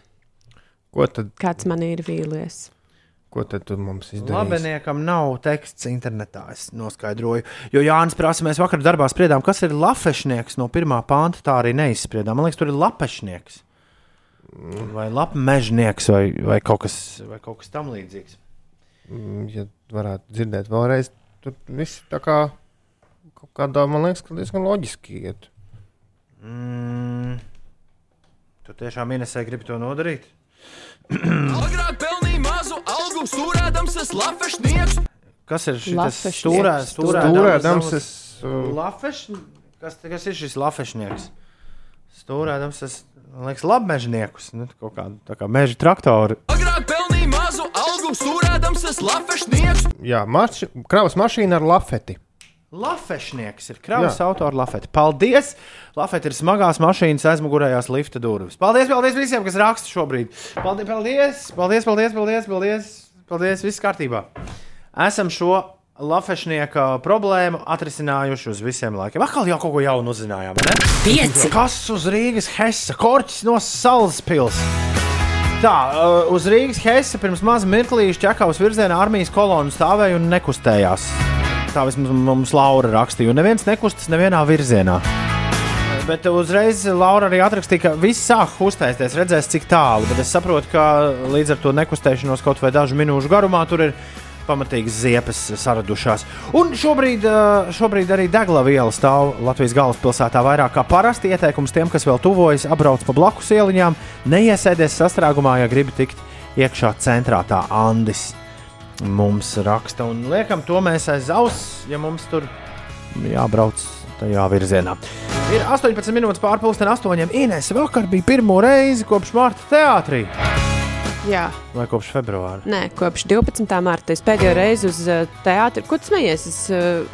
S4: Ko tad,
S2: kāds man ir vīlies.
S4: Ko tad tu mums izdarīsi?
S1: Labiniekam nav teksts internetā, es noskaidroju. Jo Jānis prasa, mēs vakar darbā spriedām, kas ir lafešnieks no pirmā panta. Tā arī neizspriedām. Man liekas, tur ir lapešnieks. Vai lapmežnieks, vai, vai, kaut kas, vai kaut kas tam līdzīgs.
S4: Mm, Ja varētu dzirdēt vēlreiz, tur viss tā kā kaut kādā, man liekas, ka diezgan loģiski iet.
S1: Mm. Tu tiešām Inesē gribi to nodarīt? <clears throat>
S7: Agrāk algu, stūrādams es lafešnieks.
S1: Kas ir šis
S2: Lafešnieks.
S1: stūrē, stūrē,
S4: Stūrēdams es. uh,
S1: Lafeš... Kas, kas ir šis lafešnieks? Stūrēdams es, man liekas, labmežniekus, nu, kaut kā, tā kā meža traktori.
S7: Agrāk pelnīja mazu algu, stūrādams es lafešnieks.
S4: Jā, marš, kravas mašīna ar lafeti.
S1: Lafešnieks ir kravas auto ar lafeti. Paldies! Lafeti ir smagās mašīnas aizmugurējās lifta durvis. Paldies, paldies visiem, kas raksta šobrīd. Paldies, paldies, paldies, paldies, paldies, paldies, paldies viss kārtībā. Esam šo lafešnieka problēmu atrisinājuši uz visiem laikiem. Atkal jau kaut ko jaunu uzzinājām?
S11: Pieci.
S1: Kas uz Rīgas Hessa? Korķis no Salaspils. Tā, uh, uz Rīgas Hessa pirms maza mirklīša ķekavas virzienā armijas kolona stāvēja un nekustējās. Tā vismaz mums Laura rakstīja, un neviens nekustas nevienā virzienā. Bet uzreiz Laura arī atrakstīja, ka viss sāk kustēties, redzēs, cik tālu. Bet es saprotu, ka līdz ar to nekustēšanos kaut vai dažu minūšu garumā tur ir pamatīgas ziepes saradušās. Un šobrīd, ā, šobrīd arī degla viela stāv Latvijas galvaspilsētā vairāk kā parasti. Ieteikums tiem, kas vēl tuvojas, apbrauc pa blakus ieliņām, neiesēdies sastrēgumā, ja gribi tikt iekšā centrā. Tā Andis mums raksta, un liekam to mēs aiz auss, ja mums tur jābrauc tajā virzienā. Ir 18 minūtes pārpusdien, 8. Ines vakar bija pirmo reizi kopš Marta teātrī
S2: Jā,
S1: vai kopš februāra.
S2: nē, kopš 12. marta es pēdējo reizi uz uh, teātri, ko tu smejies? Es uh,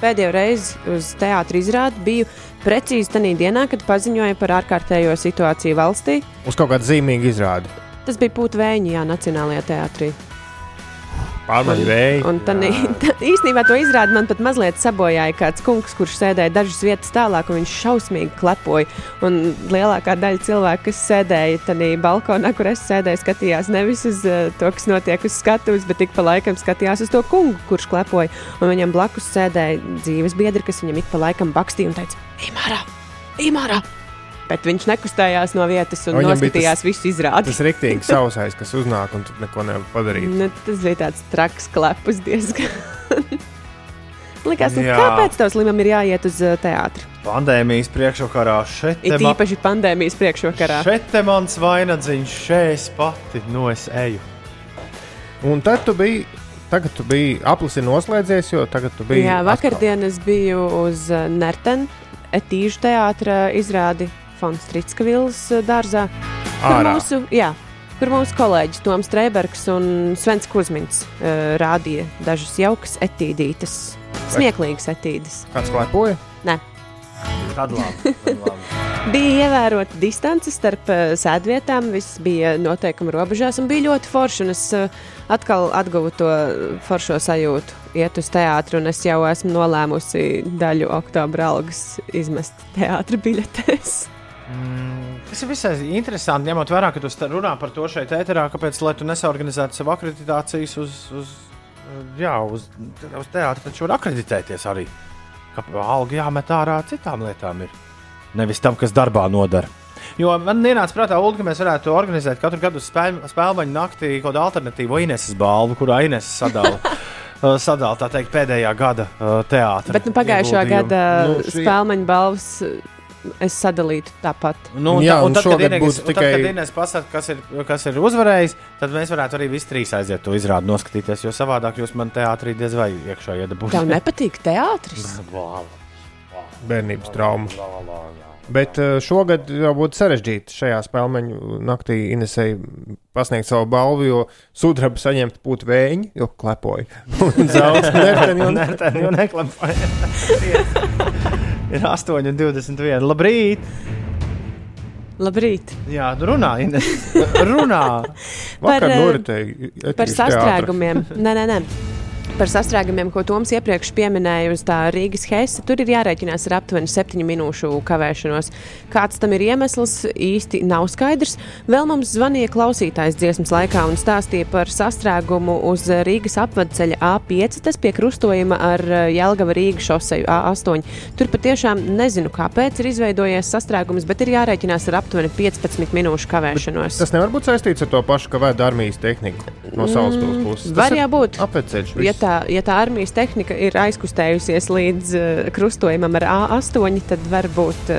S2: pēdējo reizi uz teātri izrādi biju precīzi tajā dienā, kad paziņoja par ārkārtējo situāciju valstī.
S4: Uz kaut kāda zīmīga izrāde.
S2: Tas bija Pūtvēņa, jā, Nacionālajā teātrī.
S4: Pārmaiņu.
S2: Un tad <laughs> īstenībā to izrādi man pat mazliet sabojāja kāds kungs, kurš sēdēja dažas vietas tālāk, un viņš šausmīgi klepoja. Un lielākā daļa cilvēku, kas sēdēja tajā balkonā, kur es sēdēju, skatījās nevis uz uh, to, kas notiek uz skatuves, bet ik pa laikam skatījās uz to kungu, kurš klepoja. Un viņam blakus sēdēja dzīves biedri, kas viņam ik pa laikam bakstīja un teica: Imārā! Imārā! Bet viņš nekustējās no vietas un
S4: Viņam
S2: noskatījās visu izrādi.
S4: Tas rīktīgi sausais, kas uznāk un tu neko nevar padarīt.
S2: Nu, tas bija tāds traks klepus diezgan. <laughs> Likās, nu, kāpēc tev slimam ir jāiet uz teātri?
S1: Pandēmijas priekšvakarā šeit
S2: It īpaši pandēmijas priekšvakarā.
S1: Šeit te mans vainagdziņš, šeit es pati no es eju.
S4: Un tad tu biji, tagad tu biji aplis ir noslēdzies, jo tagad tu biji.
S2: Jā,
S4: atkal.
S2: vakardien es biju uz Nertenu etīžu teātra izrādi Fonstrītska vilas uh, dārzā.
S4: Ārā.
S2: mūsu, jā, kur mūsu kolēģis Toms Streibergs un Svens Kusmins uh, rādīja dažas jaukas etīdītes, smieklīgas etīdes.
S4: Kāds klepoja?
S2: Nē,
S1: Tad labi. Tad labi. <laughs>
S2: Bija ievērota distance starp uh, sēdvietām, viss bija noteikuma robežās un bija ļoti forši. un Es uh, atkal atguvu to foršo sajūtu, iet uz teātru, un es jau esmu nolēmusi daļu oktobra algas izmest teātra biļetēs. <laughs>
S1: Tas ir visai interesanti, ņemot vērā, ka tu runā par to šeit, ēterā, kāpēc lai tu nesaorganizētu savu akreditācijas uz, uz, jā, uz, uz teātra, taču var akreditēties arī. Ka alga jāmet ārā citām lietām, ir. nevis tam, kas darbā nodara. Jo man ienāca prātā, Ulu, ka mēs varētu organizēt katru gadu spēļu, spēļu naktī kaut kādu alternatīvu Ineses balvu, kurā Ineses sadala. uh, <laughs> Sadala tā teikt, pēdējā gada uh, teātris.
S2: Bet nu, pagājušā gada nu, spēļu balvas es sadalītu tāpat.
S1: Nu, un,
S4: Jā,
S1: tā, un
S4: un
S1: tad, kad
S4: būtu
S1: tikai... pasaka, kas ir, kas ir uzvarējis, tad mēs varētu arī visi trīs aiziet to izrādi noskatīties, jo savādāk jūs man teātrī diez vai iekšā iedabūsiet.
S2: Tev nepatīk teātris? <laughs>
S4: bērnības trauma. Bet eh, šogad jau būtu sarežģīti šajā spēļu naktī Inesai pasniegt savu balvu, jo sudraba saņemt būtu vēņi, jo klepoja. <laughs> Un zelta <laughs> Nerteni
S1: jau neklampoja. Ir 8,21. Labrīt!
S2: Labrīt!
S1: Jā, nu runā, Ines. Runā!
S4: Vakar
S2: Par, eh,
S4: noritēja
S2: Par sastrēgumiem. Nē, nē, nē. Par sastrēgumiem, ko Toms iepriekš pieminēja uz tā Rīgas heisa, tur ir jārēķinās ar aptuveni 7 minūšu kavēšanos. Kāds tam ir iemesls, īsti nav skaidrs. Vēl mums zvanīja klausītājs dziesmas laikā un stāstīja par sastrēgumu uz Rīgas apvedceļa A5, tas pie krustojuma ar Jelgava Rīgas šoseju A8. Tur patiešām nezinu, kāpēc ir izveidojies sastrēgums, bet ir jārēķinās ar aptuveni 15 minūšu kavēšanos.
S4: Tas nevar būt saistīts ar to pašu, ka vēd armijas tehniku no savas
S2: Mm,
S4: puses.
S2: var jābūt.
S4: Apceļš.
S2: Ja tā, ja tā armijas tehnika ir aizkustējusies līdz uh, krustojumam ar A8, tad varbūt.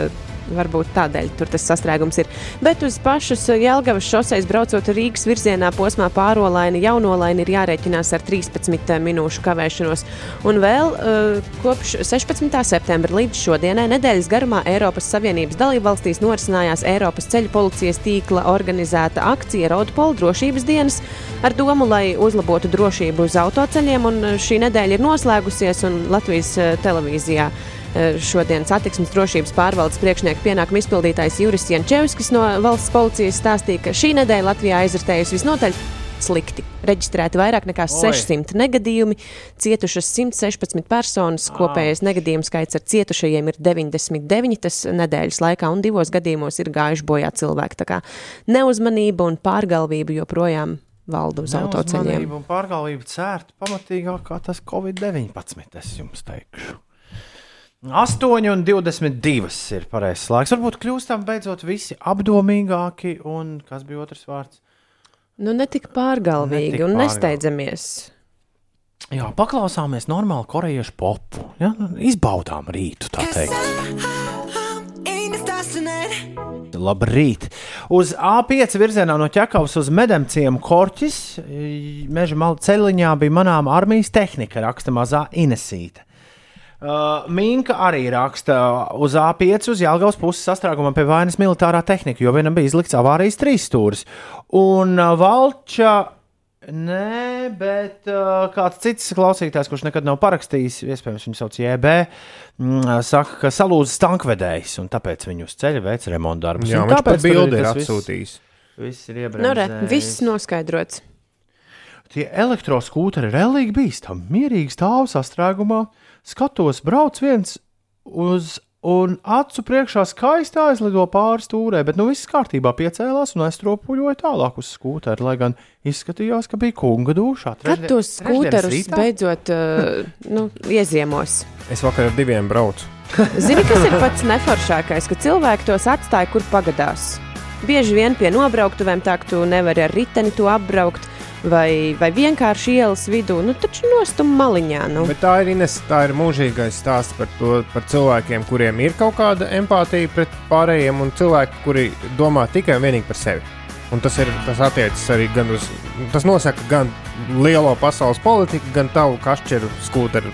S2: Varbūt tādēļ tur tas sastrēgums ir. Bet uz pašas Jēlgavas šoseis braucot Rīgas virzienā posmā pārolaini, jaunolaini ir jārēķinās ar 13 minūšu kavēšanos. Un vēl uh, kopš 16. septembra līdz šodienai nedēļas garumā Eiropas Savienības dalībvalstīs norisinājās Eiropas ceļu policijas tīkla organizēta akcija Roadpol drošības dienas ar domu, lai uzlabotu drošību uz autoceļiem. Uh, šī nedēļa ir noslēgusies un Latvijas uh, televīzijā. Uh, Šodien satiksmes drošības pārvaldes priekšnieka pienākuma izpildītājs Juris Jančevskis no valsts policijas stāstīja, ka šī nedēļa Latvijā aizritējusi visnotaļ slikti. Reģistrēti vairāk nekā
S1: Oi.
S2: 600 negadījumi, cietušas 116 personas. Kopējais negadījumu skaits ar cietušajiem ir 99 tas nedēļas laikā, un divos gadījumos ir gājuši bojā cilvēki. Tā kā neuzmanība un pārgalvība joprojām valda uz autoceļiem.
S1: Neuzmanība un pārgalvība cērt pamatīgāk kā tas Covid-19, es jums teikšu. 8,22 ir pareizais laiks. Varbūt kļūstam beidzot visi apdomīgāki, un kas bija otrs vārds?
S2: Nu, ne tik pārgalvīgi
S1: Ne tik
S2: un
S1: pārgalvīgi.
S2: nesteidzamies.
S1: Jā, paklausāmies normālu korejiešu popu. Ja? Izbaudām rītu, tā teikt. Labrīt! Uz A5 virzienā no ķekavas uz medemciemu korķis meža ceļā bija manām armijas tehnika, raksta mazā Inesīte. Uh, Minka arī raksta uz A5 uz Jālgavas puses sastrēgumam pie vainas militārā tehnika, jo vienam bija izlikts avārijas trīs stūris. Un uh, Valča, nē, bet uh, kāds cits klausītājs, kurš nekad nav parakstījis, iespējams, viņu sauc JB, mm, saka, ka salūzis tankvedējs, un tāpēc viņu uz ceļa veic remontu darbus.
S4: Jā,
S1: Un tāpēc
S4: bildi ir
S1: tas viss-
S4: atsūtījis.
S1: Viss ir
S2: Nu, re,
S1: iebraucis.
S2: viss noskaidrots.
S1: Tie elektroskūteri ir relīgi bīstami. Mierīgi stāv sastrēgumā, skatos, brauc viens uz. Un acu priekšā skaisti aizlido pāri stūrē, bet nu viss kārtībā piecēlās un aiztropuļoja tālāk uz skūteri, lai gan izskatījās, ka bija kunga dušā.
S2: Kad tos skūterus beidzot uh, nu, ieziemos?
S4: Es vakar ar diviem braucu. <laughs>
S2: Zini, kas ir pats neforšākais, ka cilvēki tos atstāja, kur pagadās. Bieži vien pie nobrauktuvēm tā, ka tu nevari ar riteni to apbraukt, vai, vai vienkārši ielas vidū, nu taču nostum maliņā. Nu.
S4: Bet tā ir Ines, tā ir mūžīgais stāsts par, to, par cilvēkiem, kuriem ir kaut kāda empātija pret pārējiem, un cilvēki, kuri domā tikai un vienīgi par sevi. Un tas, ir, tas attiecas arī gan uz. Tas nosaka gan lielo pasaules politiku, gan tavu kašķeru skūteru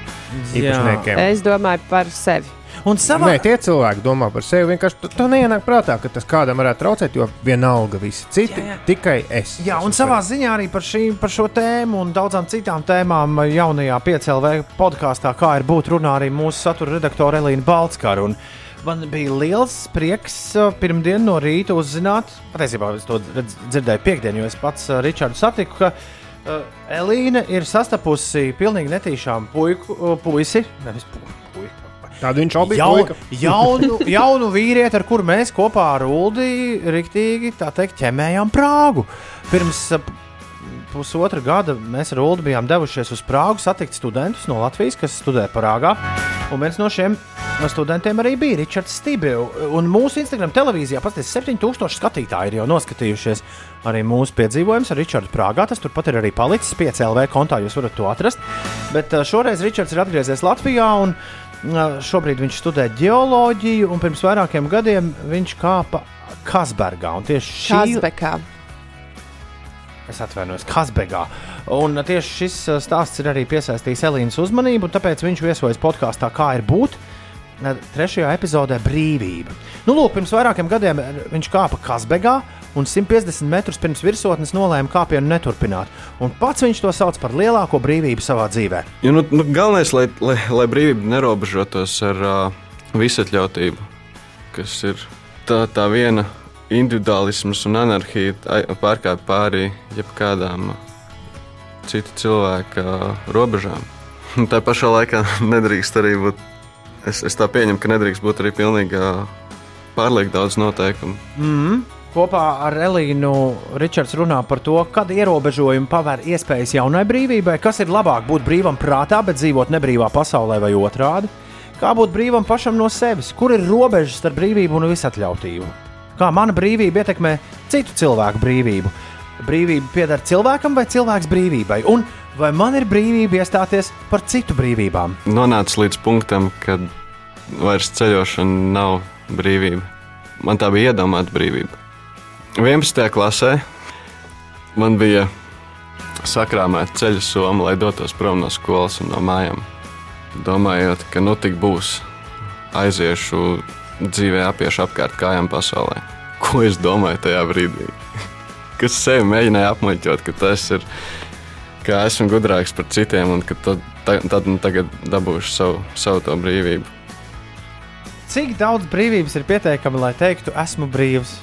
S4: īpašniekiem.
S2: Es domāju par sevi.
S1: Un savā...
S4: Nē, tie cilvēki domā par sevi. Vienkārši tu- to neienāk prātā, ka tas kādam varētu traucēt, jo vienalga visi citi, jā, jā. tikai es.
S1: Jā, un savā ziņā arī par, šī, par šo tēmu un daudzām citām tēmām jaunajā 5LV podkāstā, kā ir būt runā arī mūsu satura redaktore Elīna Balskara. Un man bija liels prieks uh, pirmdien no rīta uzzināt, patiesībā es to dzirdēju piekdien, jo es pats uh, Ričardu satiku, ka uh, Elīna ir sastapusi pilnīgi netīšām puiku, uh, puisi, nevis pu- puiku.
S4: Tādu viņš jau bija. Puika. <laughs>
S1: jaunu, jaunu vīrieti, ar kuru mēs kopā ar Ulu rīktīgi teikt, ķemējām Prāgu. Pirms pusotra gada mēs ar Ulu bijām devušies uz Prāgu satikt studentus no Latvijas, kas studē Prāgā. Un viens no šiem studentiem arī bija Ričards Stībils. Un mūsu Instagram televīzijā pasties 7000 skatītāji ir jau noskatījušies arī mūsu piedzīvojumus ar Ričardu Prāgā. Tas turpat ir arī palicis 5 LV kontā, jūs varat to atrast. Bet šoreiz Ričards ir atgriezies Latvijā. Un, uh, Šobrīd viņš studē geoloģiju, un pirms vairākiem gadiem viņš kāpa Kasbergā. tieši šī-
S2: Kazbekā.
S1: Es atvainojos, Kazbegā. Un tieši šis stāsts ir arī piesaistījis Elīnas uzmanību, tāpēc viņš viesojas podkāstā Kā ir būt? Trešajā epizodē Brīvība. Nu, lūk, pirms vairākiem gadiem viņš kāpa Kazbegā, un 150 metrus pirms virsotnes nolēma kāpienu neturpināt. Un pats viņš to sauc par lielāko brīvību savā dzīvē.
S13: Jo, nu, nu, galvenais, lai, lai, lai brīvība nerobežotos ar uh, visatļautību, kas ir tā, tā viena individuālisms un anarhija, ai- pārkāpj pāri jebkādām citu cilvēku robežām. Un Tā pašā laikā <laughs> nedrīkst arī būt. Es, es tā pieņemu, ka nedrīkst būt arī pilnīgi pārlieku daudz noteikumu.
S1: Mm. Kopā ar Elīnu Ričards runā par to, kad ierobežojumi paver iespējas jaunai brīvībai, kas ir labāk būt brīvam prātā, bet dzīvot nebrīvā pasaulē vai otrādi. Kā būt brīvam pašam no sevis, kur ir robežas starp brīvību un visatļautību? Kā mana brīvība ietekmē citu cilvēku brīvību? Brīvība pieder cilvēkam vai cilvēks brīvībai? Un vai man ir brīvība iestāties par citu brīvībām?
S13: nonācis līdz punktam, kad vairs ceļošana nav brīvība. Man tā bija iedomāta brīvība. 11. klasē man bija sakrāmēta ceļa soma, lai dotos prom no skolas un no mājām. Domājot, ka nu tik būs, aiziešu dzīvē, apiešu apkārt kājām pasaulē. Ko es domāju tajā brīdī? <laughs> Kas sevi mēģināja apmuļķot, ka tas ir ka esmu gudrāks par citiem un ka tad, tad, nu tagad dabūšu savu, savu to brīvību.
S1: Cik daudz brīvības ir pieteikami, lai teiktu, esmu brīvs?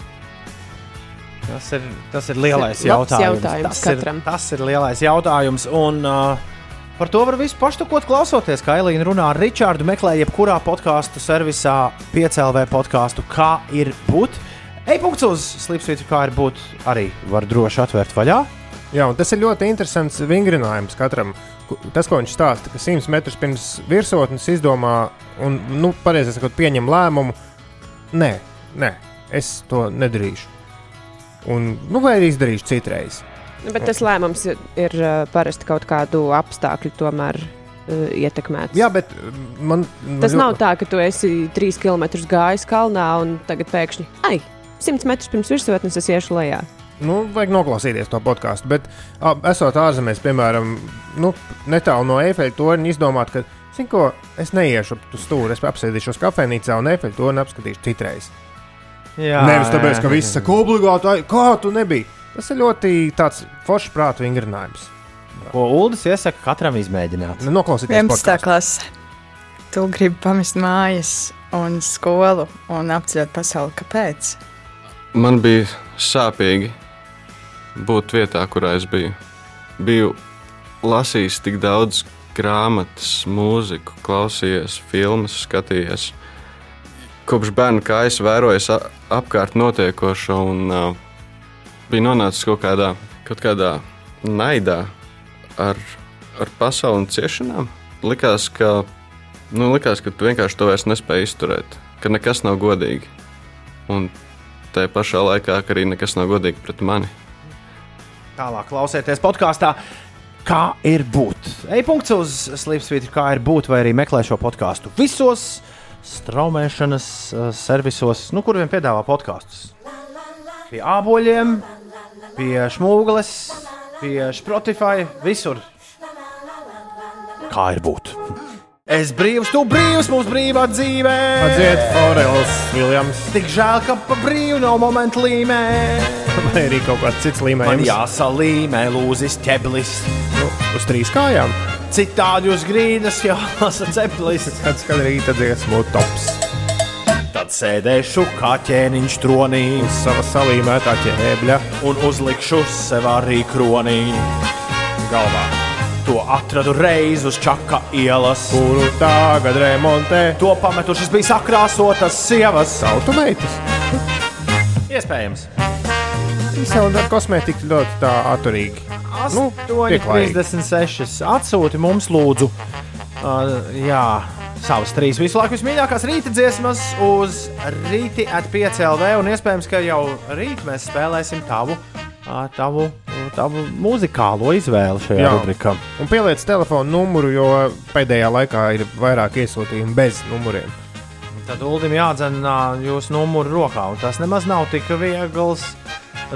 S1: Tas ir, tas ir lielais
S2: Tas ir
S1: jautājums.
S2: jautājums
S1: tas,
S2: katram.
S1: ir, tas ir lielais jautājums. Un, uh, Par to var visu paštukot klausoties, kā Elīna runā ar Ričārdu. Meklē jebkurā podkāstu servisā, piecēlē podkāstu, kā ir būt. Ej, punkts uz slīpsvītra, kā ir būt. Arī var droši atvērt vaļā.
S4: Jā, un tas ir ļoti interesants vingrinājums katram. Tas, ko viņš stāsta, ka 100 metrus pirms virsotnes izdomā un, nu, pareizi sakot, pieņem lēmumu, nē, nē, es to nedarīšu. Un, nu, vai arī izdarīšu citreiz.
S2: Nu, Bet tas lēmums ir, ir parasti kaut kādu apstākļu tomēr ietekmēts.
S4: Jā, bet man.
S2: Tas
S4: man
S2: nav tā, ka tu esi trīs km gājis kalnā un tagad pēkšņi, ai, 100 metrus pirms virsotnes es iešu lejā.
S4: Nu, vajag noklausīties to podkāstu. Bet, ā, esot ārzemēs, piemēram, nu, netālu no Eifeļa torņa, izdomāt, ka, zini, ko, es neiešu uz stūri, es apsēdīšos kafejnīcā un Eifeļa torni apskatīšu citreiz.
S1: Jā,
S4: Nevis tāpēc, ka viss saka, obligāti, kā tu nebija. Tas ir ļoti tāds foršs prātu vingrinājums.
S1: Ko Uldis iesaka katram izmēģināt?
S4: Noklausīties
S14: 11.
S4: podcastu.
S14: klasē. Tu gribi pamest mājas un skolu un apceļot pasauli. Kāpēc?
S13: Man bija sāpīgi būt vietā, kurā es biju. Biju lasījis tik daudz grāmatas, mūziku, klausījies, filmas, skatījies. Kopš bērna kājas vērojis a- apkārt notiekošo un uh, bija nonācis kaut kādā, kaut kādā naidā ar, ar pasauli un ciešanām. Likās, ka, nu, likās, ka tu vienkārši to vairs nespēji izturēt, ka nekas nav godīgi. Un tajā pašā laikā arī nekas nav godīgi pret mani.
S1: Tālāk klausieties podkāstā. Kā ir būt? Ej, punkts uz slīpsvītra, kā ir būt, vai arī meklē šo podkāstu visos straumēšanas uh, servisos, nu, kur vien piedāvā podkāstus. Pie āboļiem, pie šmūgles, pie Spotify, visur. Kā ir būt? Es brīvs, tu brīvs, mums brīvā dzīvē.
S4: Atdzied Forels Viljams.
S1: Tik žēl, ka pa brīvu nav momentu līmē.
S4: Vai arī kaut kāds cits
S1: Man
S4: līmenis.
S1: jāsalīmē lūzis ķeblis.
S4: Nu, uz trīs kājām.
S1: Citādi uz grīdas jālasa <laughs> ceplis.
S4: Kad skan rīta dziesmu tops.
S1: Tad sēdēšu kā ķēniņš tronī,
S4: uz sava salīmētā ķēbļa,
S1: un uzlikšu sev arī kronī galvā. To atradu reiz uz čaka ielas,
S4: kuru tagad remontē.
S1: To pametušas bija sakrāsotas sievas.
S4: Automētas.
S1: Iespējams.
S4: Ar kosmētiku ļoti tā atturīgi. Nu, pieklājīgi.
S1: 8,36. Atsūti mums, lūdzu, uh, jā, savas trīs visu laiku vismīļākās rīta dziesmas uz rīti at 5 LV. Un iespējams, ka jau rīt mēs spēlēsim tavu, uh, tavu, tavu muzikālo izvēli šajā
S4: Jā.
S1: rubrikā.
S4: Un pieliec telefonu numuru, jo pēdējā laikā ir vairāk iesūtījumu bez numuriem.
S1: Tad Ulim jādzen ā, jūsu numuru rokā, un tas nemaz nav tik viegls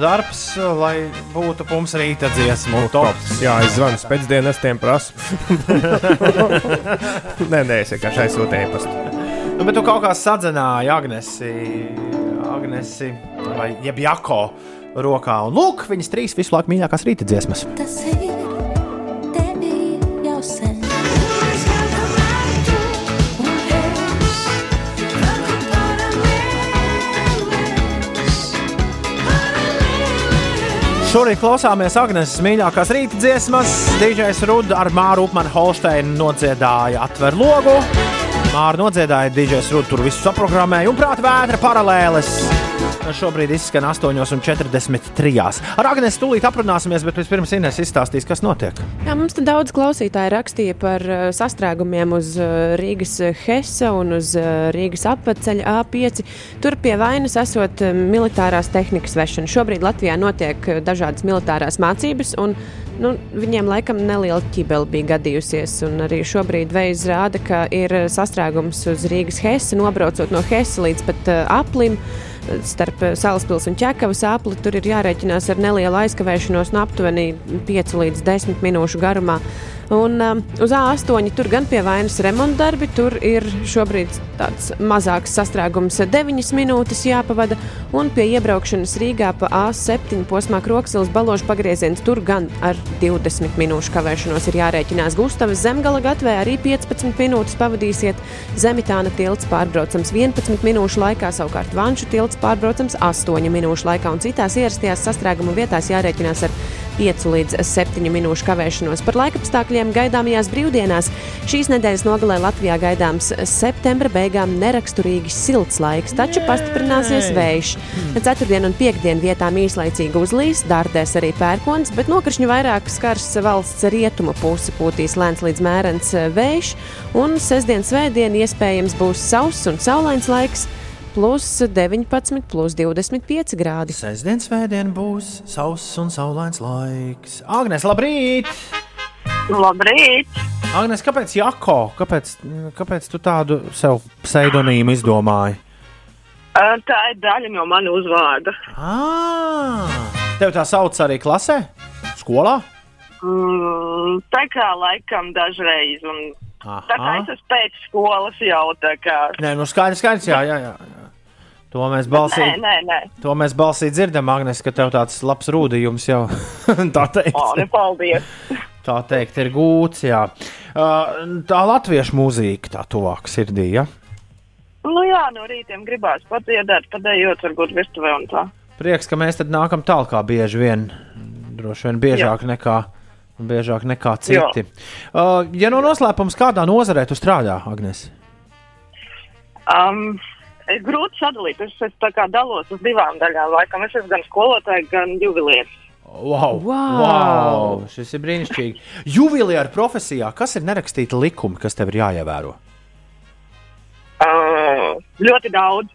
S1: darbs, lai būtu mums rīta dziesmu tops.
S4: Jā, es zvanu pēcdienestiem, prasu. <laughs> nē, nē, es vienkārši aizsūtīju e-pastu.
S1: Nu, bet tu kaut kā sadzināji Agnesi, Agnesi vai jeb Jako rokā. Un lūk, viņas trīs visu laiku mīļākās rīta dziesmas.
S15: Tas ir
S1: Šorīt klausāmies Agnēs mīļākās rīta dziesmas. DJs Ruds ar Māru Upmanu Holsteinu nodziedāja atver logu. Māra nodziedāja, DJs Ruds tur visu saprogrammēja un prāta vētra paralēles. Šobrīd izskan 8,43. Ar Agnēs tūlīt aprunāsimies, bet vispirms Inês izstāstīs, kas notiek.
S2: Jā, mums daudz klausītāji rakstīja par uh, sastrēgumiem uz uh, Rīgas Hesa un uz Rīgas apceļa A5. Tur pie vainas esot militārās tehnikas vešana. Šobrīd Latvijā notiek dažādas militārās mācības. Nu, viņiem laikam neliela ķibele bija gadījusies, un arī šobrīd veids rāda, ka ir uh, sastrēgums uz Rīgas Hesa, nobraucot no Hesa līdz pat uh, aplim. Starp uh, Salaspils un Čekavas apli tur ir jārēķinās ar nelielu aizkavēšanos no aptuveni 5 līdz 10 minūšu garumā. Un um, uz A8 tur gan pie vainas remonta darbi, tur ir šobrīd tāds mazāks sastrēgums, 9 minūtes jāpavada, un pie iebraukšanas Rīgā pa A7 posmā Kroksilas baložu pagrieziens. Tur gan ar 20 minūšu kavēšanos ir jārēķinās. Gustavas zemgala gatvē arī 15 minūtes pavadīsiet, Zemitāna tilts pārbraucams 11 minūšu laikā, savukārt Vanšu tilts pārbraucams 8 minūšu laikā, un citās ierastajās sastrēguma vietās jārēķinās ar 5 līdz 7 minūšu kavēšanos. Par laikapstākļiem gaidāmajās brīvdienās šīs nedēļas nogalē Latvijā gaidāms septembra beigām neraksturīgi silts laiks, taču pastiprināsies vējš. Ceturtdien un piekdien vietām īslaicīgi uzlīs, dārdēs arī pērkons, bet nokrišņu vairāk skars valsts rietumu pusi pūtīs lēns līdz mērens vējš, un sestdien, svētdien iespējams būs sauss un saulains laiks. Plus 19, plus 25 grādi.
S1: Sestdienas svētdiena būs sauss un saulains laiks. Agnēs, labrīt!
S16: Labrīt!
S1: Agnēs, kāpēc Jako? Kāpēc, kāpēc tu tādu sev pseidonīmu izdomāji?
S16: Tā ir daļa no mana uzvārda.
S1: Ah, tev tā sauc arī klasē? Skolā?
S16: Mm, tā kā laikam dažreiz. Un, tā kā es esmu pēc skolas jau tā kā.
S1: Nē, nu skaidrs, skaidrs, jā, jā. jā. To mēs balsī,
S16: Nē, nē, nē.
S1: to mēs balsī dzirdam, Agnēs, ka tev tāds labs rūdījums jau <laughs> tā teikt.
S16: O, nu, paldies!
S1: Tā teikt, ir gūts. Jā. Tā latviešu mūzika tā tuvāk sirdī. Ja?
S16: Nu jā, no rītiem gribās padziedāt, padējot varbūt virtuvē un tā.
S1: Prieks, ka mēs tad nākam tālāk, kā bieži vien. Droši vien biežāk, Jā. nekā, biežāk nekā citi. Uh, ja no noslēpums, kādā nozarē tu strādā, Agnēs?
S16: Um, ir grūti sadalīt. Es, es tā kā dalos uz divām daļām. Laikam es esmu gan skolotāja, gan juvelieris.
S1: Wow,
S2: Wow!
S1: wow! Šis ir brīnišķīgi. Juvelieru profesijā, kas ir nerakstīti likumi, kas tev ir jāievēro?
S16: Uh, ļoti daudz.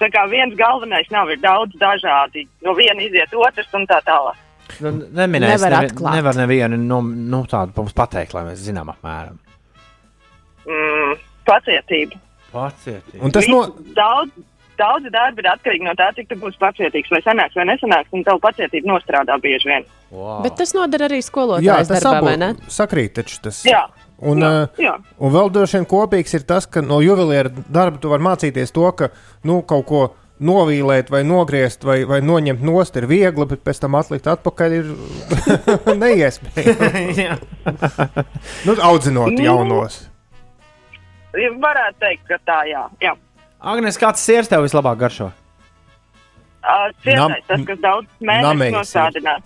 S16: Tā kā viens galvenais nav, ir daudz dažādi. No viena iziet otrs un tā tālāk.
S1: Nu, neminēs,
S2: Nevar
S1: nevi,
S2: atklāt.
S1: nevar nevienu no, nu, tādu mums pateikt, lai mēs zinām apmēram.
S16: Mm, pacietība.
S1: Pacietība.
S4: Un tas no,
S16: Daudz, daudz darba ir atkarīgi no tā, cik tu būsi pacietīgs. Vai sanāks vai nesanāks, un tev pacietība nostrādā bieži vien.
S1: Wow.
S2: Bet tas noder arī
S4: jā,
S2: skolotājas
S4: tas
S2: darbā,
S4: abu
S2: vai ne?
S4: sakrīt, taču tas.
S16: Jā.
S4: Un,
S16: Jā,
S4: uh,
S16: jā.
S4: un vēl droši vien kopīgs ir tas, ka no juvelieru darba tu vari mācīties to, ka nu, kaut ko novīlēt, vai nogriezt, vai, vai noņemt nost ir viegli, bet pēc tam atlikt atpakaļ ir <laughs> neiespējami. <laughs> nu, audzinot
S16: Nu.
S4: jaunos.
S16: Varētu teikt, ka tā, jā. jā.
S1: Agnes, kāds sirds tev vislabāk garšo?
S16: Uh, Cietais, tas, kas daudz mēnešus nosādinās.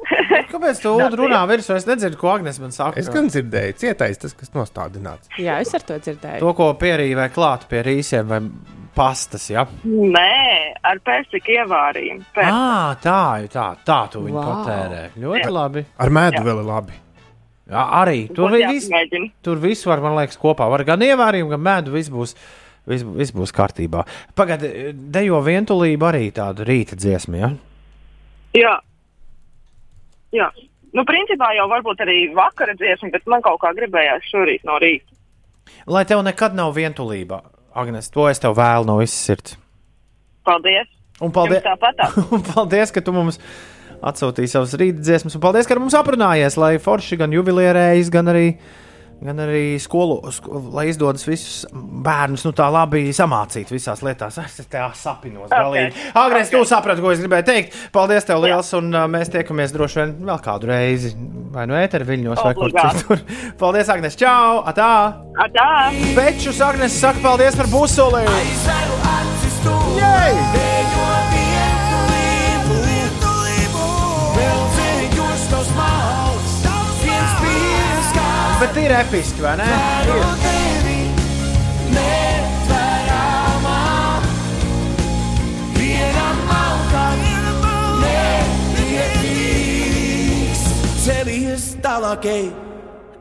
S16: <laughs>
S1: Kāpēc tu Ulu runā virsū? Es nedzirdu, ko Agnes man saka.
S4: Es gan dzirdēju, cietais tas, kas nostādināts.
S2: Jā, es ar to dzirdēju.
S1: To, ko pierīvē klāt pie rīsiem vai pastas, ja?
S16: Nē, ar persiku ievārījumu. Pers.
S1: Ah, tā, tā, tā tu viņu
S2: Wow.
S1: patērē. Ļoti
S16: Jā.
S1: labi.
S4: Ar medu vēl ir labi.
S1: Jā, arī tur, viss, tur viss var, man liekas, kopā. Var gan ievārījumu, gan mēdu, viss būs, viss, viss būs kārtībā. Pagaidiet, dejo vientulību arī tādu rīta dziesmu, ja?
S16: Jā. Jā. Nu, principā jau varbūt arī vakara dziesma, bet man kaut kā gribējās šorīt no rīta.
S1: Lai tev nekad nav vientulība, Agnes, to es tev vēlu no visas sirds.
S16: Paldies!
S1: Un paldies, <laughs> un paldies, ka tu mums rīta dziesmas, un paldies, ka ar mums aprunājies, lai forši gan jubilierējas, gan arī, gan arī skolu, sko, lai izdodas visus bērnus nu, tā labi samācīt visās lietās. Es te sapinos galīgi.
S16: Okay.
S1: Agnes,
S16: Okay.
S1: tu saprati, ko es gribēju teikt. Paldies tev liels, un uh, mēs tiekamies droši vien vēl kādu reizi. Vai nu ēteru viļņos, vai kur
S16: Obligāti.
S1: citur. <laughs> Paldies, Agnes! Čau! Atā!
S16: Atā!
S1: Pečus, Agnes, saka paldies par busuli! Jej! Bet ir episki, vai ne? Ir.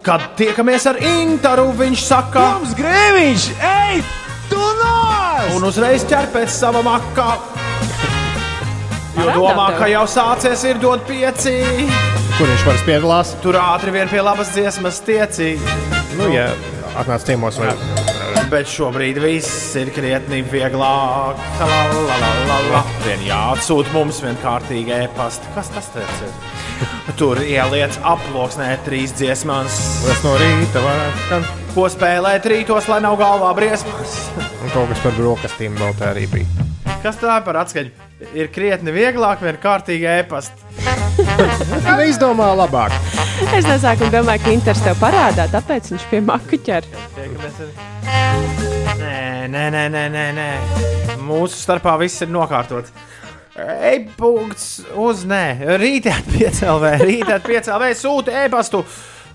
S1: Kad tiekamies ar Intaru, viņš saka,
S3: Mums grēviņš! Ej, tu nāc!
S1: un uzreiz ķer pēc sava makā. Jo domā, ka jau sācies ir dot pieci.
S4: Kur viņš var piedalās?
S1: Tur ātri vien pie labas dziesmas tiecīgi.
S4: Nu, ja atnāc ciemos vai
S1: Bet šobrīd viss ir krietni vieglāk. La, la, la, la, la. Vien jāatsūta mums vienkārtīgi e-pasta. Kas tas ir? Tur ieliec aploksnē trīs dziesmas.
S4: tas no rīta varētu skan.
S1: Ko spēlēt rītos, lai nav galvā briesmas?
S4: Un kaut kas par brokastīm vēl tā arī bija.
S1: Kas tā ir par atskaņu? Ir krietni vieglāk, vienkārtīgi e-pasta. <laughs>
S4: Tā izdomā labāk.
S2: Es nesāku domāt, ka Inters tev parādā, tāpēc viņš pie maka ķer.
S1: Nē, nē, nē, nē, nē, nē. Mūsu starpā viss ir nokārtots. E-punkts uz nē, rītā piecēlē, rītā piecēlē, sūta e-pastu.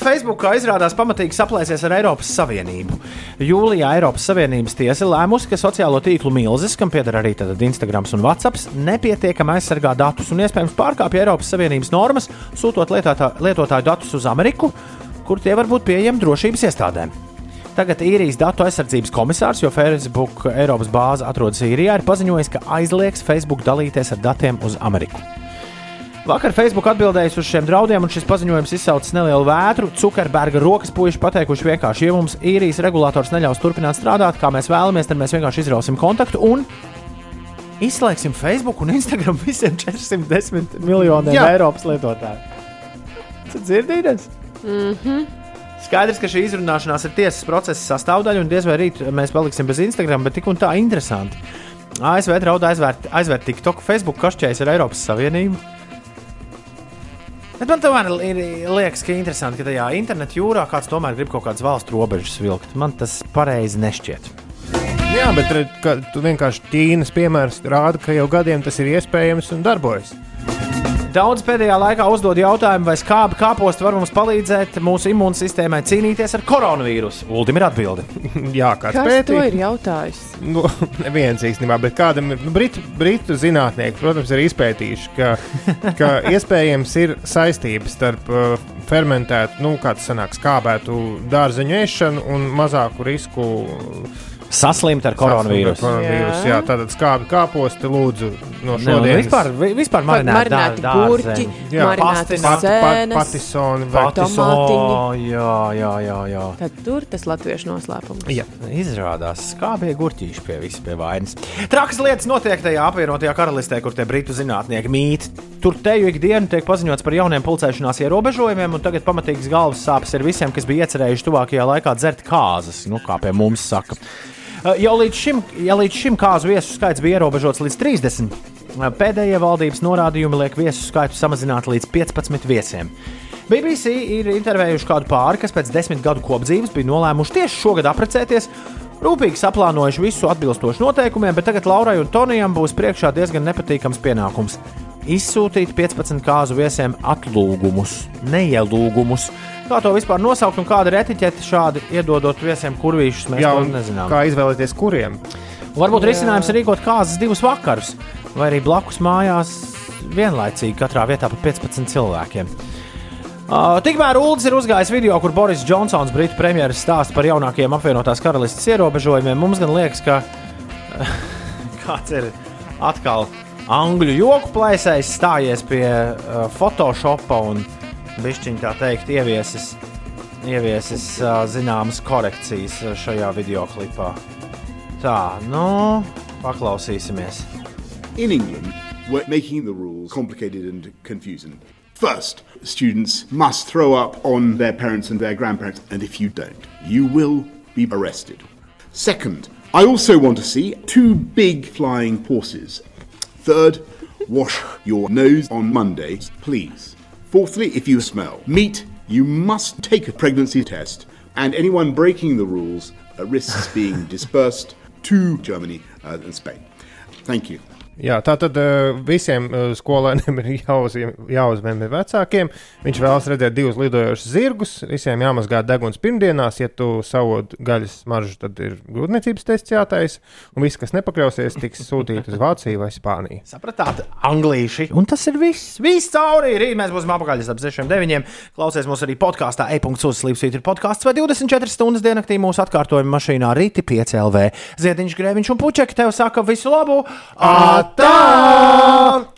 S1: Facebookā izrādās pamatīgi saplēsies ar Eiropas Savienību. Jūlijā Eiropas Savienības tiesa lēmusi, ka sociālo tīklu milzis, kam pieder arī Instagram un WhatsApp, nepietiekami aizsargā datus un iespējams pārkāpja Eiropas Savienības normas, sūtot lietotā, lietotāju datus uz Ameriku, kur tie var būt pieejami drošības iestādēm. Tagad īrijas datu aizsardzības komisārs, jo Facebook Eiropas bāze atrodas īrijā, ir paziņojis, ka aizliegs Facebook dalīties ar datiem uz Ameriku. Vakar Facebook atbildējis uz šiem draudiem, un šis paziņojums izsaucis nelielu vētru. Zukerberga rokas puiši pateikuši vienkārši, ja mums īrijas regulators neļaus turpināt strādāt, kā mēs vēlamies, tad mēs vienkārši izrausim kontaktu un izslēgsim Facebook un Instagram <laughs> visiem 410 miljoniem Jā. Eiropas lietotāju. Tas dzirdīties?
S2: Mm -hmm.
S1: Skaidrs, ka šī izrunāšanās ir tiesas procesa sastāvdaļa, un diez vai rīt mēs paliksim bez Instagram, bet tik un tā interesanti. ASV draud aizvērt, aizvērt TikTok, Facebook kašķējas ar Eiropas Savienību. Bet man tomēr ir, liekas, ka interesanti, ka tajā internetā jūrā kāds tomēr grib kaut kādas valstu robežas vilkt. Man tas pareizi nešķiet.
S4: Jā, bet re, ka tu vienkārši Ķīnas piemērs rāda, ka jau gadiem tas ir iespējams un darbojas.
S1: Daudz pēdējā laikā uzdod jautājumu, vai skābi kāposti var mums palīdzēt mūsu imūnsistēmai cīnīties ar koronavīrusu. Uldim ir atbilde. <laughs>
S4: Jā, kāds
S2: Kas to
S4: pētījums?
S2: ir jautājis?
S4: Nu, <laughs> neviens īstenībā, bet kādam ir nu, britu, britu zinātnieki, protams, ir izpētījuši, ka, <laughs> ka iespējams ir saistības starp uh, fermentētu, nu, kāds sanāk, skābētu dārzeņu ēšanu un mazāku risku
S1: Saslimt ar koronavīrusu.
S4: koronavīrusu jā. jā, tātad skābi kāposti lūdzu no šodienas.
S1: vispār, vi- vispār dā-
S2: gurķi,
S1: dārzeņi.
S4: Jā, pasti- pat- pat-
S2: sēnes.
S4: patisoni
S2: tomātiņi.
S1: Jā, jā, jā, jā.
S2: Tad tur tas latviešu noslēpums.
S1: Jā, izrādās, kā bija gurķīši pie visas pie vainas. Trakas lietas notiek tajā apvienotajā karalistē, kur tie britu zinātnieki mīt. Tur teju ikdienu tiek paziņots par jauniem pulcēšanās ierobežojumiem, un tagad pamatīgas galvas sāpes ir visiem, kas bija iecerējuši tuvākajā laikā dzert kāzas, nu, kā pie mums saka. Uh, Jau līdz šim, ja līdz šim kāzu viesu skaits bija ierobežots līdz 30, uh, pēdējie valdības norādījumi liek viesu skaitu samazināt līdz 15 viesiem. BBC ir intervējuši kādu pāri, kas pēc desmit gadu kopdzīves bija nolēmuši tieši šogad apprecēties. Rūpīgi saplānojuši visu atbilstoši noteikumiem, bet tagad Laurai un Tonijam būs priekšā diezgan nepatīkams pienākums. Izsūtīt 15 kāzu viesiem atlūgumus, neielūgumus. Kā to vispār nosaukt un kāda ir etiķete šādi iedodot viesiem kurvīšus, mēs
S4: Jā,
S1: nezinām.
S4: kā izvēlēties kuriem?
S1: Varbūt
S2: Jā.
S1: risinājums ir rīkot kāzas divus vakarus, vai arī blakus mājās vienlaicīgi katrā vietā par 15 cilvēkiem. Uh, tikmēr Ulas ir uzgājis video, kur Boris Džonsons, Britu premjerministrs, stāsta par jaunākajiem apvienotās karalistes ierobežojumiem. Mums gan liekas, ka <laughs> kāds ir atkal angļu joku plēsējs stājies pie uh, Photoshopa un bišķiņā tā teikt ieviesis, ieviesis uh, zināmas korekcijas uh, šajā video klipā. Tā, nu, paklausīsimies.
S17: In England, we're making the rules complicated and confusing. First, students must throw up on their parents and their grandparents, and if you don't, you will be arrested. Second, I also want to see two big flying horses. Third, wash your nose on Mondays, please. Fourthly, if you smell meat, you must take a pregnancy test, and anyone breaking the rules risks being <laughs> dispersed to Germany uh, and Spain. Thank you.
S4: Jā, tā tad uh, visiem uh, skolēniem ir <laughs> jāuzņem, jāuzņem vecākiem. Viņš vēlas redzēt divus lidojošus zirgus. Visiem jāmazgā deguns pirmdienās. Ja tu savu gaļas smaržu, tad ir grūtniecības tests jātaisa. Un viss, kas nepakļausies, tiks sūtīts uz Vāciju vai Spāniju.
S1: Sapratāt, anglīši. Un tas ir viss. Viss cauri. Rīt mēs būsim apakaļ ap 6.9. Klausies mūs arī podkāstā e-punkts uzslīpstīt ir podkāsts vai 24 stundas diennaktī mūsu atkārtojuma mašīnā Rīti 5 LV. Ziediņš, Grēviņš un Puķeki tev saka visu labu! Atā!